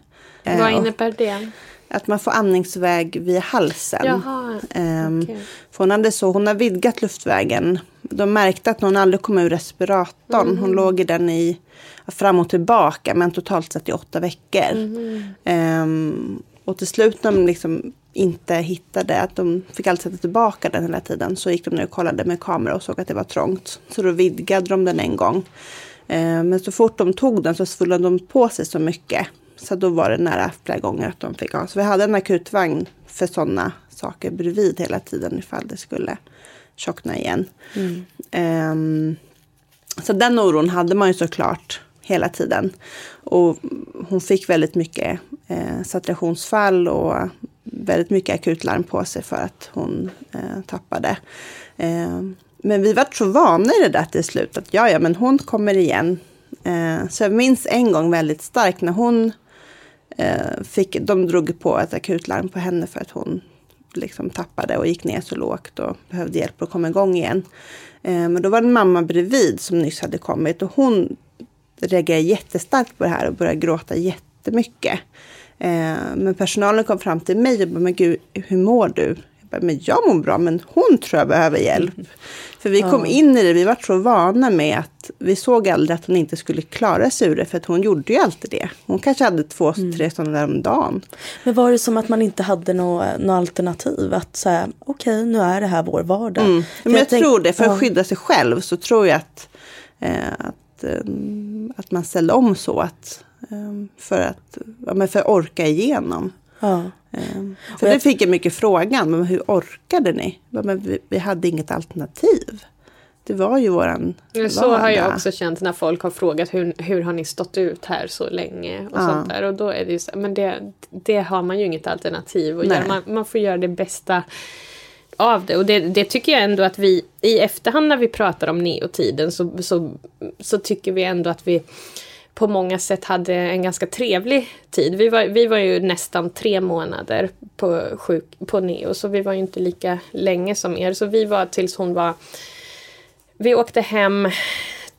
Vad eh, innebär det? Att man får andningsväg via halsen. Jaha, um, okay. för hon, hade så, hon har vidgat luftvägen. De märkte att hon aldrig kom ur respiratorn. Mm. Hon låg i den i fram och tillbaka men totalt sett i åtta veckor. Mm. Um, och till slut när de liksom inte hittade, att de fick alltid sätta tillbaka den hela tiden, så gick de ner och kollade med kamera och såg att det var trångt. Så då vidgade de den en gång. Eh, men så fort de tog den så svullnade de på sig så mycket. Så då var det nära flera gånger att de fick ha. Så vi hade en akutvagn för sådana saker bredvid hela tiden ifall det skulle tjockna igen. Mm. Um, så den oron hade man ju såklart hela tiden. Och hon fick väldigt mycket eh, saturationsfall och väldigt mycket akutlarm på sig för att hon eh, tappade. Eh, men vi var så vana i det där till slut att ja, ja, men hon kommer igen. Eh, så jag minns en gång väldigt starkt när hon eh, fick, de drog på ett akutlarm på henne för att hon liksom tappade och gick ner så lågt och behövde hjälp att komma igång igen. Eh, men då var det en mamma bredvid som nyss hade kommit och hon reagerade jättestarkt på det här och började gråta jättemycket. Eh, men personalen kom fram till mig och bara, men gud, hur mår du? Jag bara, men jag mår bra, men hon tror jag behöver hjälp. För vi kom in i det, vi var så vana med att vi såg aldrig att hon inte skulle klara sig ur det, för att hon gjorde ju alltid det. Hon kanske hade två, mm. tre sådana där om dagen. Men var det som att man inte hade något, något alternativ? Att säga, okej, okay, nu är det här vår vardag. Mm. Men jag, jag tror det, för att skydda sig själv så tror jag att, eh, att, eh, att man ställde om så. att eh, för att, för att orka igenom. Ja. Um, för jag... det fick jag mycket frågan, men hur orkade ni? Men vi, vi hade inget alternativ. Det var ju våran Så vardag. har jag också känt när folk har frågat hur, hur har ni stått ut här så länge? Och ja. sånt där. Och då är det ju så, men det, det har man ju inget alternativ att göra. Man, man får göra det bästa av det. Och det, det, tycker jag ändå att vi i efterhand när vi pratar om neotiden så, så, så tycker vi ändå att vi på många sätt hade en ganska trevlig tid. Vi var, vi var ju nästan tre månader på, sjuk, på neo så vi var ju inte lika länge som er. Så vi var tills hon var... Vi åkte hem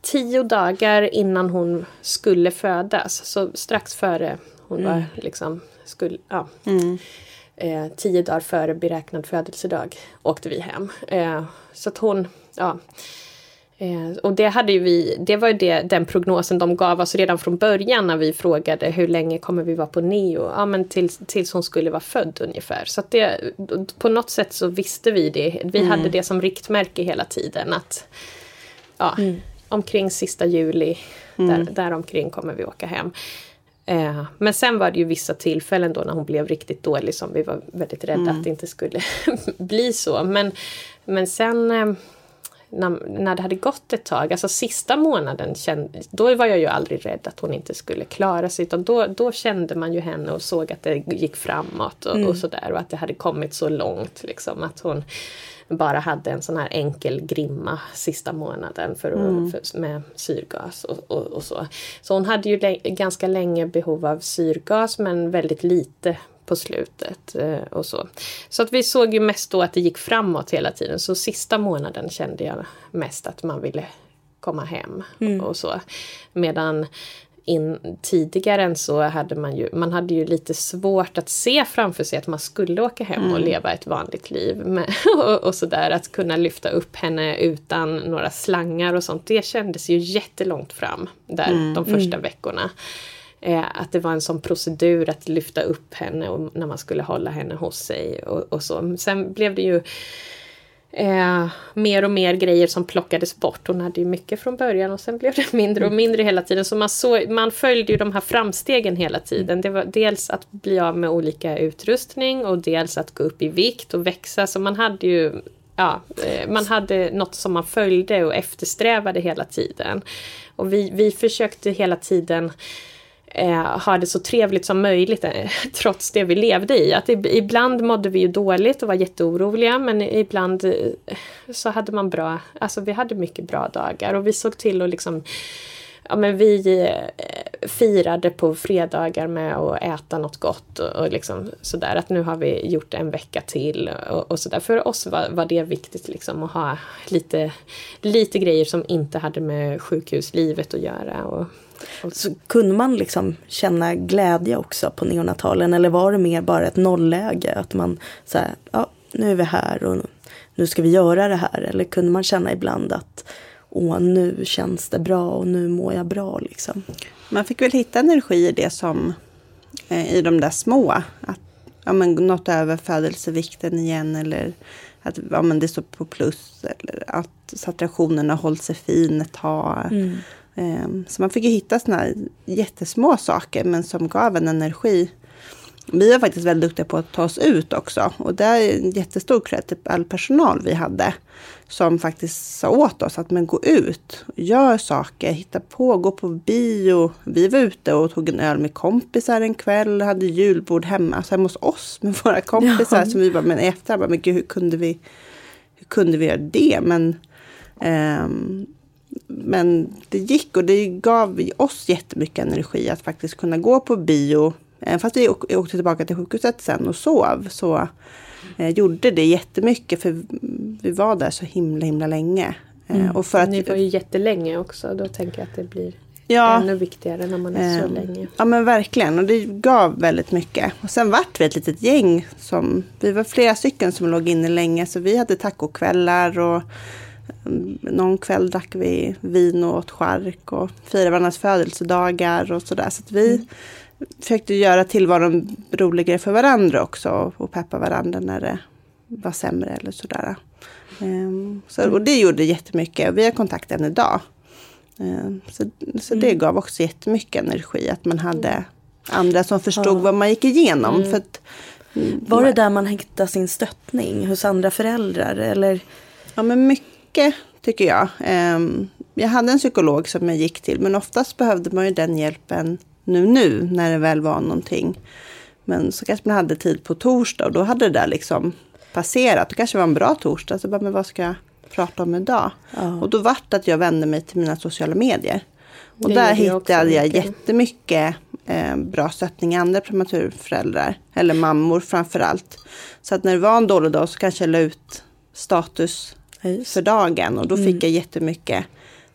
tio dagar innan hon skulle födas. Så strax före hon mm. var liksom... Skulle, ja. Mm. Eh, tio dagar före beräknad födelsedag åkte vi hem. Eh, så att hon... Ja, Eh, och det, hade ju vi, det var ju det, den prognosen de gav oss redan från början när vi frågade hur länge kommer vi vara på neo? Ja men tills, tills hon skulle vara född ungefär. Så att det, på något sätt så visste vi det. Vi mm. hade det som riktmärke hela tiden att ja, mm. omkring sista juli, mm. där, där omkring kommer vi åka hem. Eh, men sen var det ju vissa tillfällen då när hon blev riktigt dålig som vi var väldigt rädda mm. att det inte skulle bli så. Men, men sen eh, när, när det hade gått ett tag, alltså sista månaden, kände, då var jag ju aldrig rädd att hon inte skulle klara sig. Utan då, då kände man ju henne och såg att det gick framåt och, mm. och sådär. Och att det hade kommit så långt. Liksom, att hon bara hade en sån här enkel grimma sista månaden för, mm. för med syrgas och, och, och, så. Så hon hade ju ganska länge behov av syrgas men väldigt lite på slutet eh, och så. Så att vi såg ju mest då att det gick framåt hela tiden. Så sista månaden kände jag mest att man ville komma hem mm. och så. Medan in, tidigare än så hade man ju, man hade ju lite svårt att se framför sig att man skulle åka hem mm. och leva ett vanligt liv. Med, och, och sådär, att kunna lyfta upp henne utan några slangar och sånt. Det kändes ju jättelångt fram där mm. de första mm. veckorna. Eh, att det var en sån procedur att lyfta upp henne och när man skulle hålla henne hos sig och, och så. Sen blev det ju eh, mer och mer grejer som plockades bort. Hon hade ju mycket från början och sen blev det mindre och mindre hela tiden. Så man, såg, man följde ju de här framstegen hela tiden. Det var dels att bli av med olika utrustning och dels att gå upp i vikt och växa. Så man hade ju ja, eh, man hade något som man följde och eftersträvade hela tiden. Och vi, vi försökte hela tiden eh, ha det så trevligt som möjligt eh, trots det vi levde i. Att ibland mådde vi ju dåligt och var jätteoroliga men ibland eh, så hade man bra, alltså vi hade mycket bra dagar och vi såg till att liksom Ja men vi eh, firade på fredagar med att äta något gott och, och liksom sådär att nu har vi gjort en vecka till och, och sådär. För oss var, var det viktigt liksom att ha lite, lite grejer som inte hade med sjukhuslivet att göra. Och, så kunde man liksom känna glädje också på neonatalen eller var det mer bara ett nollläge? Att man så ja nu är vi här och nu ska vi göra det här. Eller kunde man känna ibland att åh nu känns det bra och nu mår jag bra liksom. Man fick väl hitta energi i det som eh, i de där små. Att ja, men, något över födelsevikten igen eller att ja, men det står på plus. Eller att saturationen har hållit sig fin ett tag. Mm. Ehm, så man fick ju hitta såna här jättesmå saker men som gav en energi. Vi är faktiskt väldigt duktiga på att ta oss ut också. Och det är en jättestor cred till all personal vi hade. Som faktiskt sa åt oss att men gå ut, gör saker, hitta på, gå på bio. Vi var ute och tog en öl med kompisar en kväll, hade julbord hemma, alltså hemma hos oss med våra kompisar. Ja. Som vi bara, men efter, bara, men gud, hur kunde vi, hur kunde vi göra det? Men Um, men det gick och det gav oss jättemycket energi att faktiskt kunna gå på bio. Även fast vi åkte tillbaka till sjukhuset sen och sov så eh, gjorde det jättemycket för vi var där så himla himla länge. Eh, mm. och för att, Ni var ju jättelänge också. Då tänker jag att det blir ja, ännu viktigare när man är eh, så länge. Ja men verkligen och det gav väldigt mycket. Och sen vart vi ett litet gäng som, vi var flera stycken som låg inne länge så vi hade tacokvällar och någon kväll drack vi vin och åt chark och firade varandras födelsedagar och sådär. Så att vi mm. försökte göra tillvaron roligare för varandra också och peppa varandra när det var sämre eller sådär. Um, så, och det gjorde jättemycket. Vi har kontakt än idag. Um, så så mm. det gav också jättemycket energi att man hade andra som förstod ja. vad man gick igenom. Mm. För att, var det där man hittade sin stöttning hos andra föräldrar? Eller? Ja men mycket tycker jag. Um, jag hade en psykolog som jag gick till men oftast behövde man ju den hjälpen nu nu när det väl var någonting. Men så kanske man hade tid på torsdag och då hade det där liksom passerat. Det kanske var en bra torsdag. Så bara, men vad ska jag prata om idag? Ja. Och då vart det att jag vände mig till mina sociala medier. Och det där hittade jag mycket. jättemycket eh, bra stöttning i andra prematurföräldrar. Eller mammor framför allt. Så att när det var en dålig dag så kanske jag la ut status. För dagen. Och då fick mm. jag jättemycket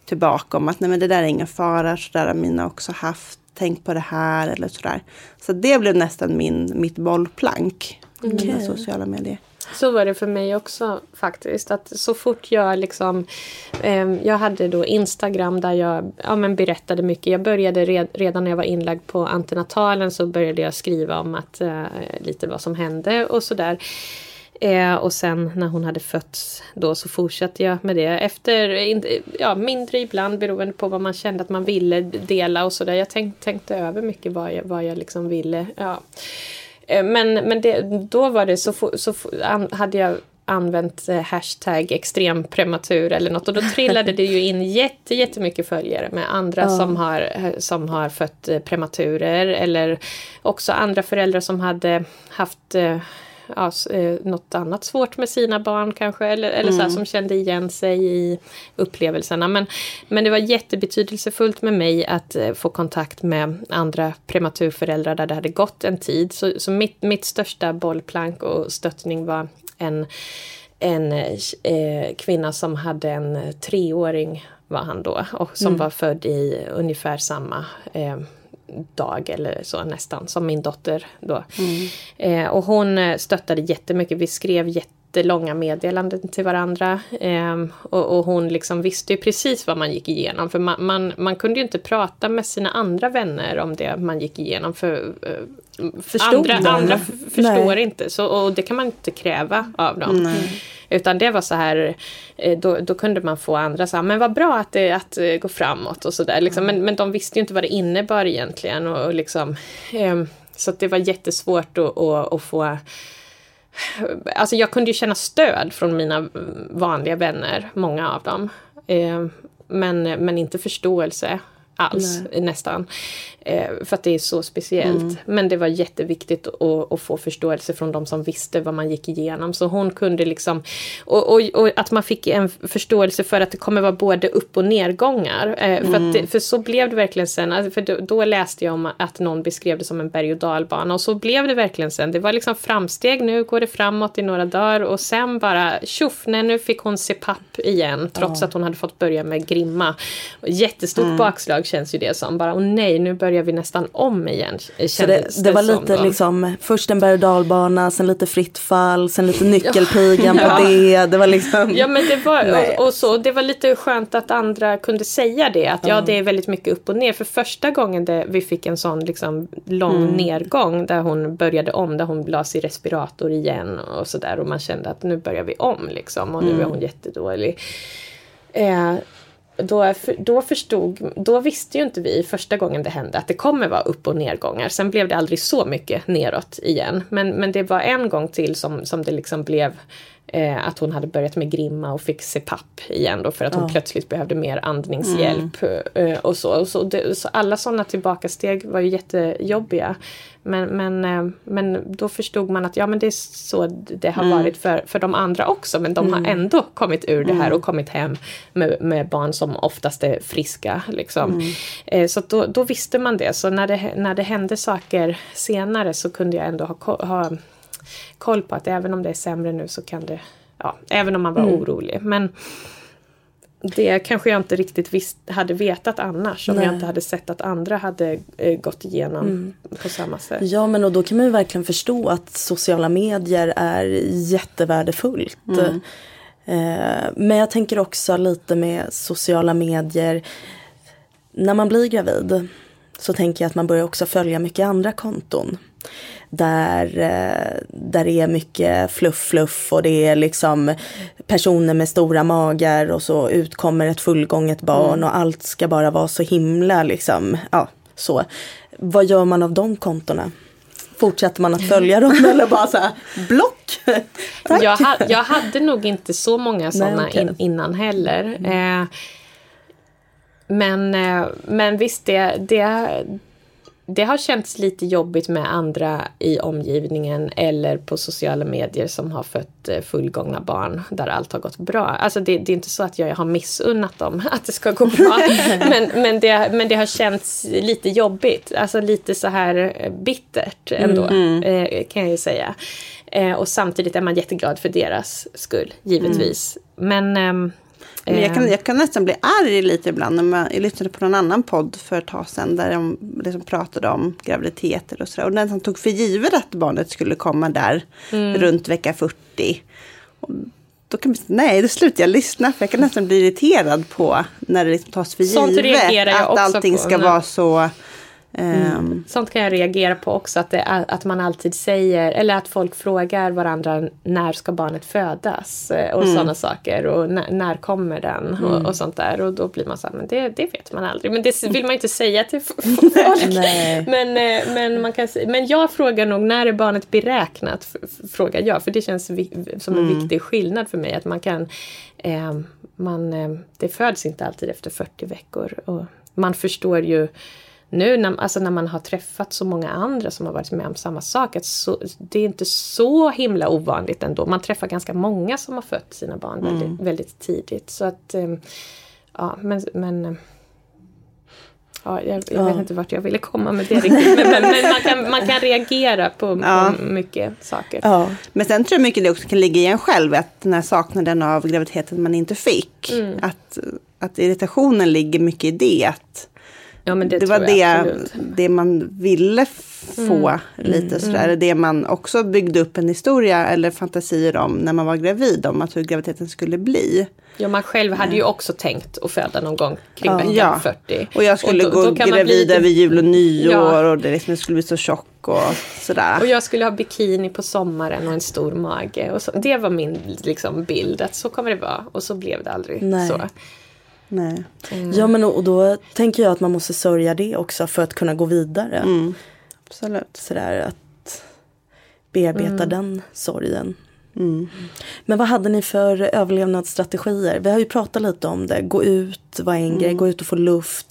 tillbaka om att nej men det där är ingen fara, så där har mina också haft. Tänk på det här eller sådär. Så det blev nästan min, mitt bollplank. Okay. Mina sociala medier. Så var det för mig också faktiskt. Att så fort jag liksom... Eh, jag hade då Instagram där jag ja, men berättade mycket. Jag började red, redan när jag var inlagd på antenatalen så började jag skriva om att eh, lite vad som hände och sådär. Eh, och sen när hon hade fötts då så fortsatte jag med det. Efter, ja mindre ibland beroende på vad man kände att man ville dela och sådär. Jag tänk, tänkte över mycket vad jag, vad jag liksom ville. Ja. Eh, men, men det, då var det så, så an, hade jag använt eh, hashtag extremprematur eller något och då trillade det ju in jätte, jättemycket följare med andra ja. som, har, eh, som har fött prematurer eller också andra föräldrar som hade haft ja, eh, något annat svårt med sina barn kanske. Eller, eller mm. så här, mm. som kände igen sig i upplevelserna. Men, men det var jättebetydelsefullt med mig att eh, få kontakt med andra prematurföräldrar där det hade gått en tid. Så, så mitt, mitt största bollplank och stöttning var en, en eh, kvinna som hade en treåring var han då och som mm. var född i ungefär samma eh, dag eller så nästan, som min dotter då. Mm. Eh, och hon eh, stöttade jättemycket, vi skrev jättelånga meddelanden till varandra. Eh, och, och, hon liksom visste ju precis vad man gick igenom, för man, man, man, kunde ju inte prata med sina andra vänner om det man gick igenom, för eh, Förstod andra, andra förstår Nej. inte, så, och det kan man inte kräva av dem. Nej. Utan det var så här, eh, då, då kunde man få andra så här, men vad bra att det att eh, gå framåt och sådär. Liksom. Men, men de visste ju inte vad det innebar egentligen. Och, och liksom, eh, så det var jättesvårt att, att, att få Alltså jag kunde ju känna stöd från mina vanliga vänner, många av dem. Eh, men, men inte förståelse alls Nej. nästan. Eh, för att det är så speciellt. Mm. Men det var jätteviktigt att, att, få förståelse från de som visste vad man gick igenom. Så hon kunde liksom... Och, och, och att man fick en förståelse för att det kommer vara både upp och nedgångar. Eh, mm. för, det, för så blev det verkligen sen. Alltså, för då, då, läste jag om att någon beskrev det som en berg och dalbana. Och så blev det verkligen sen. Det var liksom framsteg, nu går det framåt i några dagar. Och sen bara tjoff, nej nu fick hon se papp igen. Trots ja. att hon hade fått börja med grimma. Jättestort mm. bakslag känns ju det som. Bara, och nej, nu börjar vi nästan om igen. Så det, det var lite liksom, först en berg och dalbana, sen lite fritt fall, sen lite nyckelpigan ja. på det. Det var liksom... Ja men det var, och, och, så, det var lite skönt att andra kunde säga det. Att mm. ja, det är väldigt mycket upp och ner. För första gången det, vi fick en sån liksom, lång mm. nedgång där hon började om, där hon lades i respirator igen och sådär. Och man kände att nu börjar vi om liksom. Och nu mm. är hon jättedålig. Eh, då, då förstod, då visste ju inte vi första gången det hände att det kommer vara upp och nedgångar. Sen blev det aldrig så mycket neråt igen. Men, men det var en gång till som, som det liksom blev eh, att hon hade börjat med grimma och fick CPAP igen då för att hon Ja. plötsligt behövde mer andningshjälp. eh, och så. Och så, det, så alla sådana tillbakasteg var ju jättejobbiga. Men, men, eh, men då förstod man att ja men det är så det har varit för, för de andra också. Men de har ändå kommit ur det här och kommit hem med, med barn som oftast är friska. Liksom. Eh, så då, då visste man det. Så när det, när det hände saker senare så kunde jag ändå ha, ha koll på att även om det är sämre nu så kan det, ja, även om man var orolig. Men det kanske jag inte riktigt visst, hade vetat annars om Nej. jag inte hade sett att andra hade eh, gått igenom på samma sätt. Ja men och då kan man ju verkligen förstå att sociala medier är jättevärdefullt. Eh, men jag tänker också lite med sociala medier. När man blir gravid så tänker jag att man börjar också följa mycket andra konton. Där, eh, där det är mycket fluff fluff och det är liksom personer med stora magar och så utkommer ett fullgånget barn och allt ska bara vara så himla liksom, ja så. Vad gör man av de kontona? Fortsätter man att följa dem eller bara så här block? Tack. Jag, ha, jag hade nog inte så många sådana okej. in, innan heller. Eh, men, eh, men visst, det, det, det har känts lite jobbigt med andra i omgivningen eller på sociala medier som har fött eh, fullgångna barn där allt har gått bra. Alltså det, det är inte så att jag har missunnat dem att det ska gå bra. men, men, det, men det har känts lite jobbigt, alltså lite så här eh, bittert ändå eh, kan jag ju säga. Och samtidigt är man jätteglad för deras skull, givetvis. Men ehm, Men jag, kan, eh, jag kan nästan bli arg lite ibland. När man, jag lyssnade på någon annan podd för ett tag sedan. Där de liksom pratade om graviditeter och sådär. Och den som tog för givet att barnet skulle komma där Mm. runt vecka 40. Och då kan man säga, nej, då slutar jag lyssna. För jag kan nästan bli irriterad på när det liksom tas för Sånt givet. att allting på, ska när- vara så... ehm, Sånt kan jag reagera på också, att, det, att man alltid säger, eller att folk frågar varandra när ska barnet födas? Eh, och Mm. sådana saker och när, när kommer den? och, och sånt där. Och då blir man så här, men det, det vet man aldrig. Men det vill man inte säga till folk. Men, eh, men, man kan, men jag frågar nog, när är barnet beräknat? Frågar jag, för det känns som en viktig skillnad för mig att man kan eh, man, eh, det föds inte alltid efter 40 veckor. Och man förstår ju nu när, alltså när man har träffat så många andra som har varit med om samma sak, att så, det är inte så himla ovanligt ändå. Man träffar ganska många som har fött sina barn väldigt, väldigt tidigt. Så att, eh, ja, men, men eh, Ja, jag, jag Ja. vet inte vart jag ville komma med det riktigt. Men, men, men man, kan, man kan reagera på, Ja. på mycket saker. Ja, Men sen tror jag mycket det också kan ligga i en själv, att den här saknaden av graviditeten man inte fick. Mm. Att, att irritationen ligger mycket i det. Att Ja, men det, det, var det, absolut. det man ville få lite sådär. Det man också byggde upp en historia eller fantasier om när man var gravid. Om att hur graviditeten skulle bli. Ja, man själv hade ju också tänkt att föda någon gång kring Ja. veckan Ja. 40. Och jag skulle Och då- gå då gravid lite- över jul och nyår. Ja. Och det liksom, jag skulle bli så tjock och sådär. Och jag skulle ha bikini på sommaren och en stor mage. Och så, det var min liksom, bild, att så kommer det vara. Och så blev det aldrig Nej. så. Nej. ja men och då tänker jag att man måste sörja det också för att kunna gå vidare. Mm. Absolut. Sådär att bearbeta den sorgen. Mm. Men vad hade ni för överlevnadsstrategier? Vi har ju pratat lite om det. Gå ut var en grej, gå ut och få luft.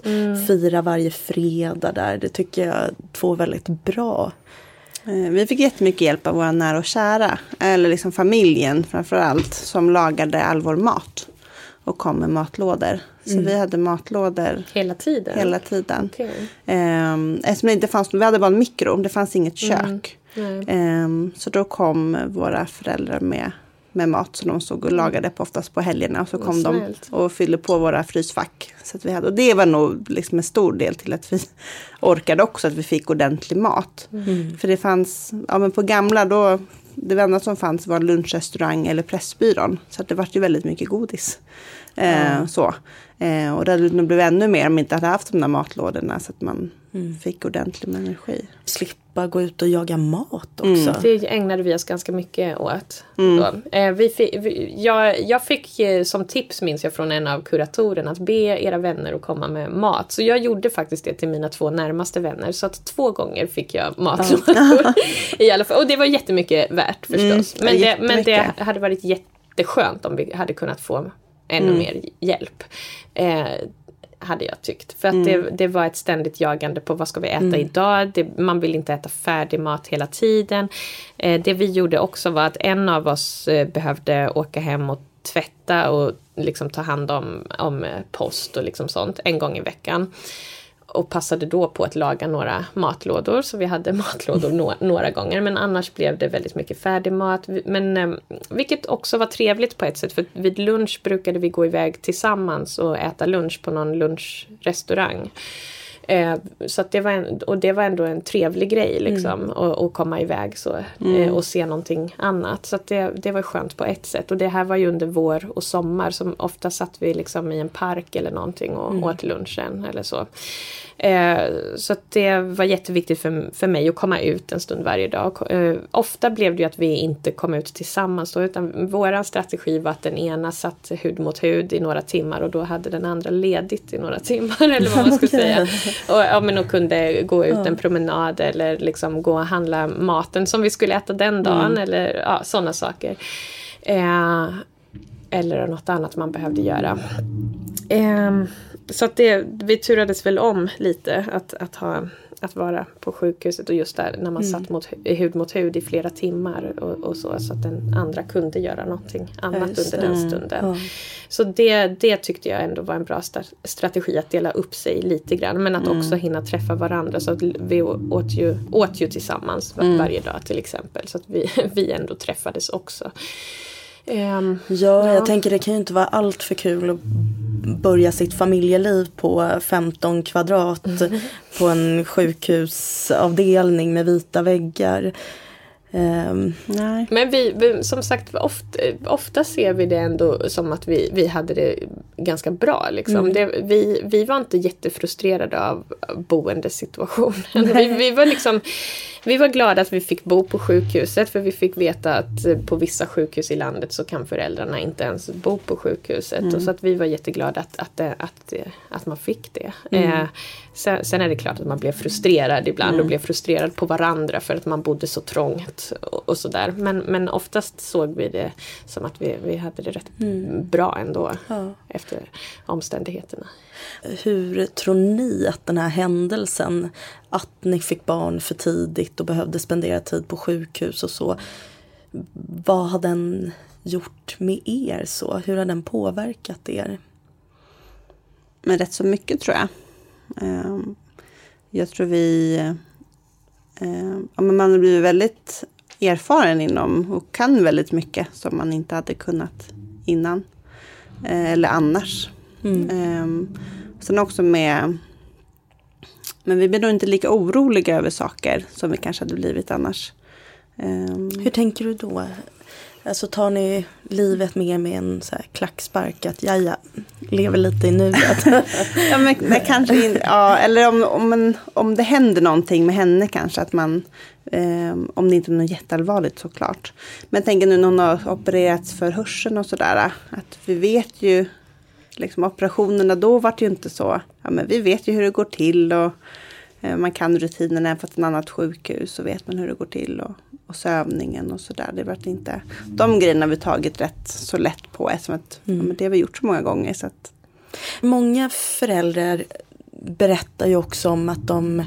Fira varje fredag där. Det tycker jag två väldigt bra. Eh, Vi fick jättemycket hjälp av våra nära och kära. Eller liksom familjen framför allt. Som lagade all vår mat. Och kom med matlådor. Så vi hade matlådor Hela tiden? hela tiden. Okej. Ehm, eftersom det inte fanns, vi hade bara en mikro, det fanns inget kök. Nej. Ehm, så då kom våra föräldrar med, med mat som de stod och lagade på, oftast på helgerna. Och så kom de och fyllde på våra frysfack. Så vi hade, och det var nog liksom en stor del till att vi orkade också, att vi fick ordentlig mat. För det fanns, ja men på gamla då, det enda som fanns var lunchrestaurang eller Pressbyrån. Så att det var ju väldigt mycket godis. Eh, så. Eh, och det hade nog blivit ännu mer om man inte hade haft de där matlådorna så att man mm. fick ordentlig med energi. Slippa gå ut och jaga mat också. Mm. Det ägnade vi oss ganska mycket åt. Mm. Eh, vi fick, vi, jag, jag fick eh, som tips, minns jag, från en av kuratorerna att be era vänner att komma med mat. Så jag gjorde faktiskt det till mina två närmaste vänner. Så att två gånger fick jag matlådor. I alla fall. Och det var jättemycket värt förstås. Mm, men, det, men det hade varit jätteskönt om vi hade kunnat få ännu mm. mer hjälp. Eh, hade jag tyckt. För att mm. det, det, var ett ständigt jagande på vad ska vi äta mm. idag. Det, man vill inte äta färdig mat hela tiden. Eh, det vi gjorde också var att en av oss eh, behövde åka hem och tvätta och liksom ta hand om, om eh, post och liksom sånt en gång i veckan och passade då på att laga några matlådor, så vi hade matlådor no några gånger. Men annars blev det väldigt mycket färdigmat. Men, eh, vilket också var trevligt på ett sätt, för vid lunch brukade vi gå iväg tillsammans och äta lunch på någon lunchrestaurang. Eh, så det var en, och det var ändå en trevlig grej liksom. Mm. Och, komma iväg så. Mm. Eh, och se någonting annat. Så det, det var skönt på ett sätt. Och det här var ju under vår och sommar. Som ofta satt vi liksom i en park eller någonting och mm. åt lunchen eller så. Eh, så det var jätteviktigt för, för mig att komma ut en stund varje dag. Eh, ofta blev det ju att vi inte kom ut tillsammans då, utan vår strategi var att den ena satt hud mot hud i några timmar och då hade den andra ledigt i några timmar eller vad man ska okay. säga. Och, ja, men och kunde gå ut en promenad eller liksom gå och handla maten som vi skulle äta den dagen mm. eller ja, sådana saker. Eh, eller något annat man behövde göra. Eh, så att det, vi turades väl om lite att, att, ha, att vara på sjukhuset och just där när man mm. satt mot, hud mot hud i flera timmar och, och, så. Så att den andra kunde göra någonting annat under den stunden. Ja. Så det, det tyckte jag ändå var en bra strategi att dela upp sig lite grann. Men att mm. också hinna träffa varandra. Så att vi åt ju, åt ju tillsammans var, mm. varje dag till exempel. Så att vi, vi ändå träffades också. Um, ja, ja, jag tänker det kan ju inte vara allt för kul att börja sitt familjeliv på 15 kvadrat mm. på en sjukhusavdelning med vita väggar. Um, Nej. Men vi, vi, som sagt, ofta, ofta ser vi det ändå som att vi, vi hade det ganska bra. Liksom. Mm. Det, vi, vi var inte jättefrustrerade av boendesituationen. Vi, vi, var liksom, vi var glada att vi fick bo på sjukhuset för vi fick veta att på vissa sjukhus i landet så kan föräldrarna inte ens bo på sjukhuset. Mm. Och så att vi var jätteglada att, att, att, att, att man fick det. Mm. Eh, sen, sen, är det klart att man blev frustrerad ibland och mm. blev frustrerad på varandra för att man bodde så trångt och, och sådär. Men, men oftast såg vi det som att vi, vi hade det rätt mm. bra ändå ja. efter omständigheterna. Hur tror ni att den här händelsen, att ni fick barn för tidigt och behövde spendera tid på sjukhus och så. Vad har den gjort med er så? Hur har den påverkat er? Men rätt så mycket tror jag. Ehm, jag tror vi... Ehm, ja, men man har blivit väldigt erfaren inom och kan väldigt mycket som man inte hade kunnat innan. Eh, eller annars. Mm. Ehm, sen också med... Men vi blir nog inte lika oroliga över saker som vi kanske hade blivit annars. Hur tänker du då? Alltså tar ni livet mer med en så här klackspark att ja, ja, lever lite i nuet. ja, men, men kanske in, ja, eller om, om, en, om det händer någonting med henne kanske att man, eh, om det inte är något jätteallvarligt såklart. Men jag tänker nu när hon har opererats för hörseln och sådär, att vi vet ju, liksom operationerna då vart ju inte så, ja men vi vet ju hur det går till och eh, man kan rutinerna på ett annat sjukhus så vet man hur det går till. Och, och sövningen och sådär. Det vart inte, de grejerna har vi tagit rätt så lätt på eftersom att mm. ja, men det har vi gjort så många gånger. Så att... Många föräldrar berättar ju också om att de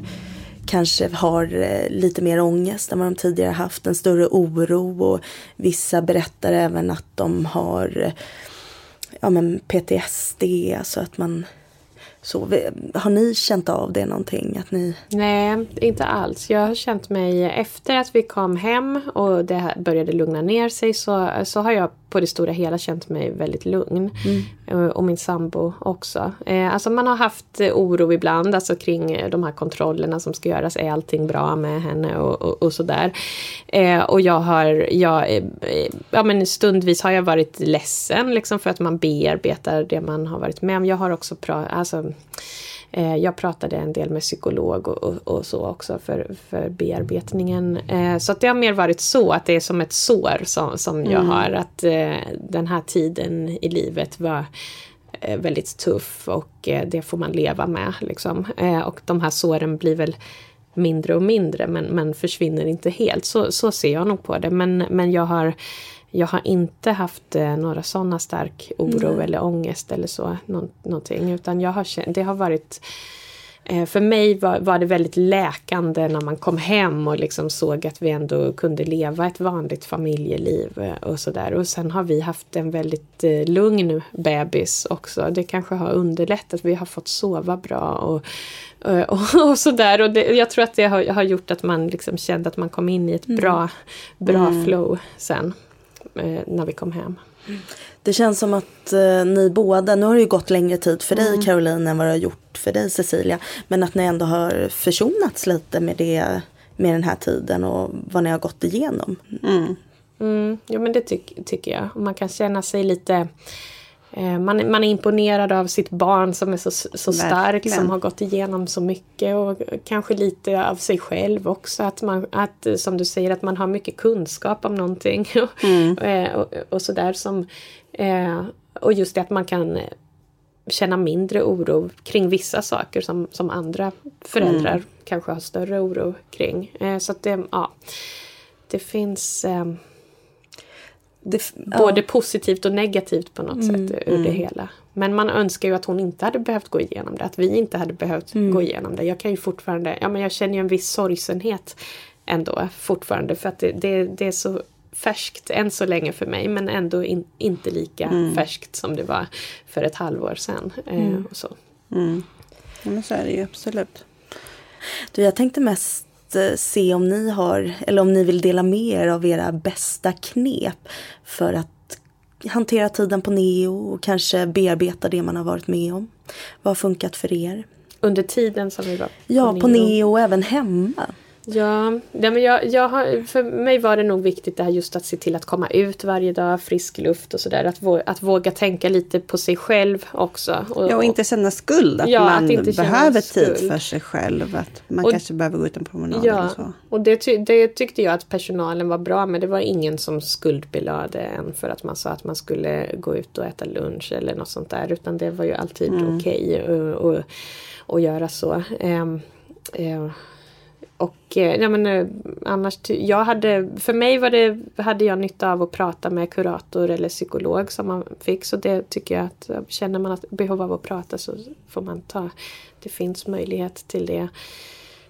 kanske har eh, lite mer ångest än vad de tidigare haft, en större oro och vissa berättar även att de har ja, men PTSD, alltså att man så, har ni känt av det någonting? Att ni... Nej, inte alls. Jag har känt mig efter att vi kom hem och det började lugna ner sig så, så har jag på det stora hela känt mig väldigt lugn. Mm. Och min sambo också. Eh, alltså man har haft oro ibland alltså kring de här kontrollerna som ska göras. Är allting bra med henne och, och, och sådär. Eh, och jag har, jag, ja men stundvis har jag varit ledsen liksom för att man bearbetar det man har varit med om. Jag har också pratat, alltså Eh, jag pratade en del med psykolog och, och, och så också för, för bearbetningen. Eh, så att det har mer varit så att det är som ett sår som, som jag mm. har. Att eh, den här tiden i livet var väldigt tuff och det får man leva med. Liksom. och de här såren blir väl mindre och mindre men, men försvinner inte helt. Så, så ser jag nog på det. Men, men jag har jag har inte haft eh, några sådana stark oro mm. eller ångest eller så. Nå någonting, utan jag har, det har varit eh, för mig var, var, det väldigt läkande när man kom hem och liksom såg att vi ändå kunde leva ett vanligt familjeliv eh, och sådär. Och sen har vi haft en väldigt lugn bebis också. Det kanske har underlättat. Vi har fått sova bra och, och, och sådär. Och det, jag tror att det har, har, gjort att man liksom kände att man kom in i ett mm. bra, bra mm. flow sen. Eh, när vi kom hem. Det känns som att eh, ni båda, nu har det ju gått längre tid för dig mm. Caroline än vad det har gjort för dig Cecilia. Men att ni ändå har försonats lite med, det, med den här tiden och vad ni har gått igenom. Mm. Mm, ja men det ty tycker jag. Man kan känna sig lite Eh, man, man är imponerad av sitt barn som är så, så stark, som har gått igenom så mycket och kanske lite av sig själv också. Att, man, att som du säger, att man har mycket kunskap om någonting. Mm. Eh, och, och, sådär som... Eh, och just det att man kan känna mindre oro kring vissa saker som, som andra föräldrar mm. kanske har större oro kring. Så att det, ja, det finns det, både ja. positivt och negativt på något mm, sätt ur mm. det hela. Men man önskar ju att hon inte hade behövt gå igenom det. Att vi inte hade behövt mm. gå igenom det. Jag kan ju fortfarande, ja men jag känner ju en viss sorgsenhet ändå fortfarande. För att det, det, det är så färskt än så länge för mig. Men ändå in, inte lika mm. färskt som det var för ett halvår sedan. Eh, mm. och så. Mm. Ja men så är det ju absolut. Du, jag tänkte mest Eh, se om ni har, eller om ni vill dela med er av era bästa knep för att hantera tiden på neo och kanske bearbeta det man har varit med om. Vad har funkat för er? Under tiden som vi var på Ja, på neo och även hemma. Ja, ja men jag, jag har, för mig var det nog viktigt det här just att se till att komma ut varje dag, frisk luft och sådär. Att, att våga tänka lite på sig själv också. Och, ja, och inte känna skuld. Att ja, man att behöver tid för sig själv. Att man och, kanske behöver gå ut en promenad ja, eller så. Och det, det tyckte jag att personalen var bra med. Det var ingen som skuldbelade en för att man sa att man skulle gå ut och äta lunch eller något sånt där. Utan det var ju alltid mm. okej okay att göra så. Um, uh, och eh, ja, men, eh, annars, jag hade, för mig var det, hade jag nytta av att prata med kurator eller psykolog som man fick. Så det tycker jag att känner man att behov av att prata så får man ta. Det finns möjlighet till det.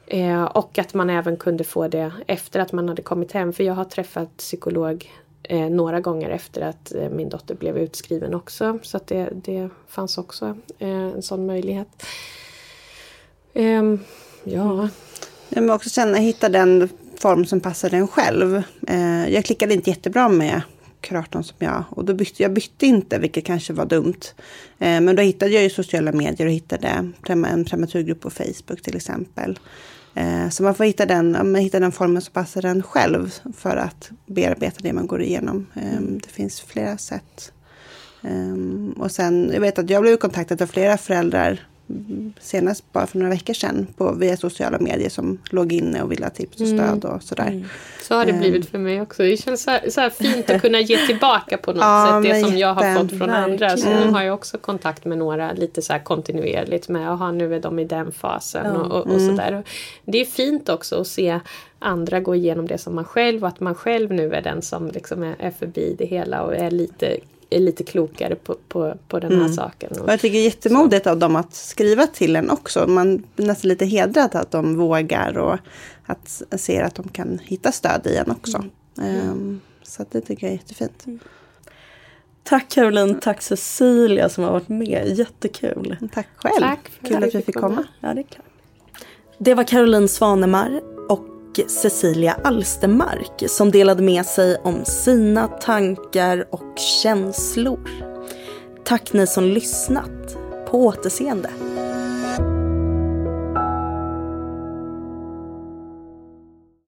Eh, och att man även kunde få det efter att man hade kommit hem. För jag har träffat psykolog eh, några gånger efter att eh, min dotter blev utskriven också. Så att det, det fanns också eh, en sån möjlighet. Ehm, ja. Jag vill också känna, hitta den form som passar en själv. Eh, jag klickade inte jättebra med kuratorn som jag, och då bytte jag bytte inte, vilket kanske var dumt. Eh, men då hittade jag ju sociala medier och hittade en prematurgrupp på Facebook till exempel. Eh, så man får hitta den, hitta den formen som passar en själv för att bearbeta det man går igenom. Eh, det finns flera sätt. Eh, och sen, jag vet att jag blev kontaktad av flera föräldrar senast bara för några veckor sedan på, via sociala medier som låg inne och ville ha tips och stöd och sådär. Mm. Så har det ehm. blivit för mig också. Det känns så här, så här fint att kunna ge tillbaka på något ja, sätt det som jag har fått från andra. Så nu har jag också kontakt med några lite så kontinuerligt med, jaha nu är de i den fasen ja. och, och, och mm. sådär. Det är fint också att se andra gå igenom det som man själv och att man själv nu är den som liksom är, är förbi det hela och är lite är lite klokare på, på, på den här mm. saken. Och jag tycker jättemodigt så. av dem att skriva till en också. Man blir nästan lite hedrad att de vågar och att ser att de kan hitta stöd i en också. Mm. Um, så det tycker jag är jättefint. Mm. Tack Caroline, tack Cecilia som har varit med. Jättekul. Tack själv. Tack Kul att vi fick komma. komma. Ja, det, är klart. det var Caroline Svanemar och och Cecilia Alstermark som delade med sig om sina tankar och känslor. Tack ni som lyssnat. På återseende.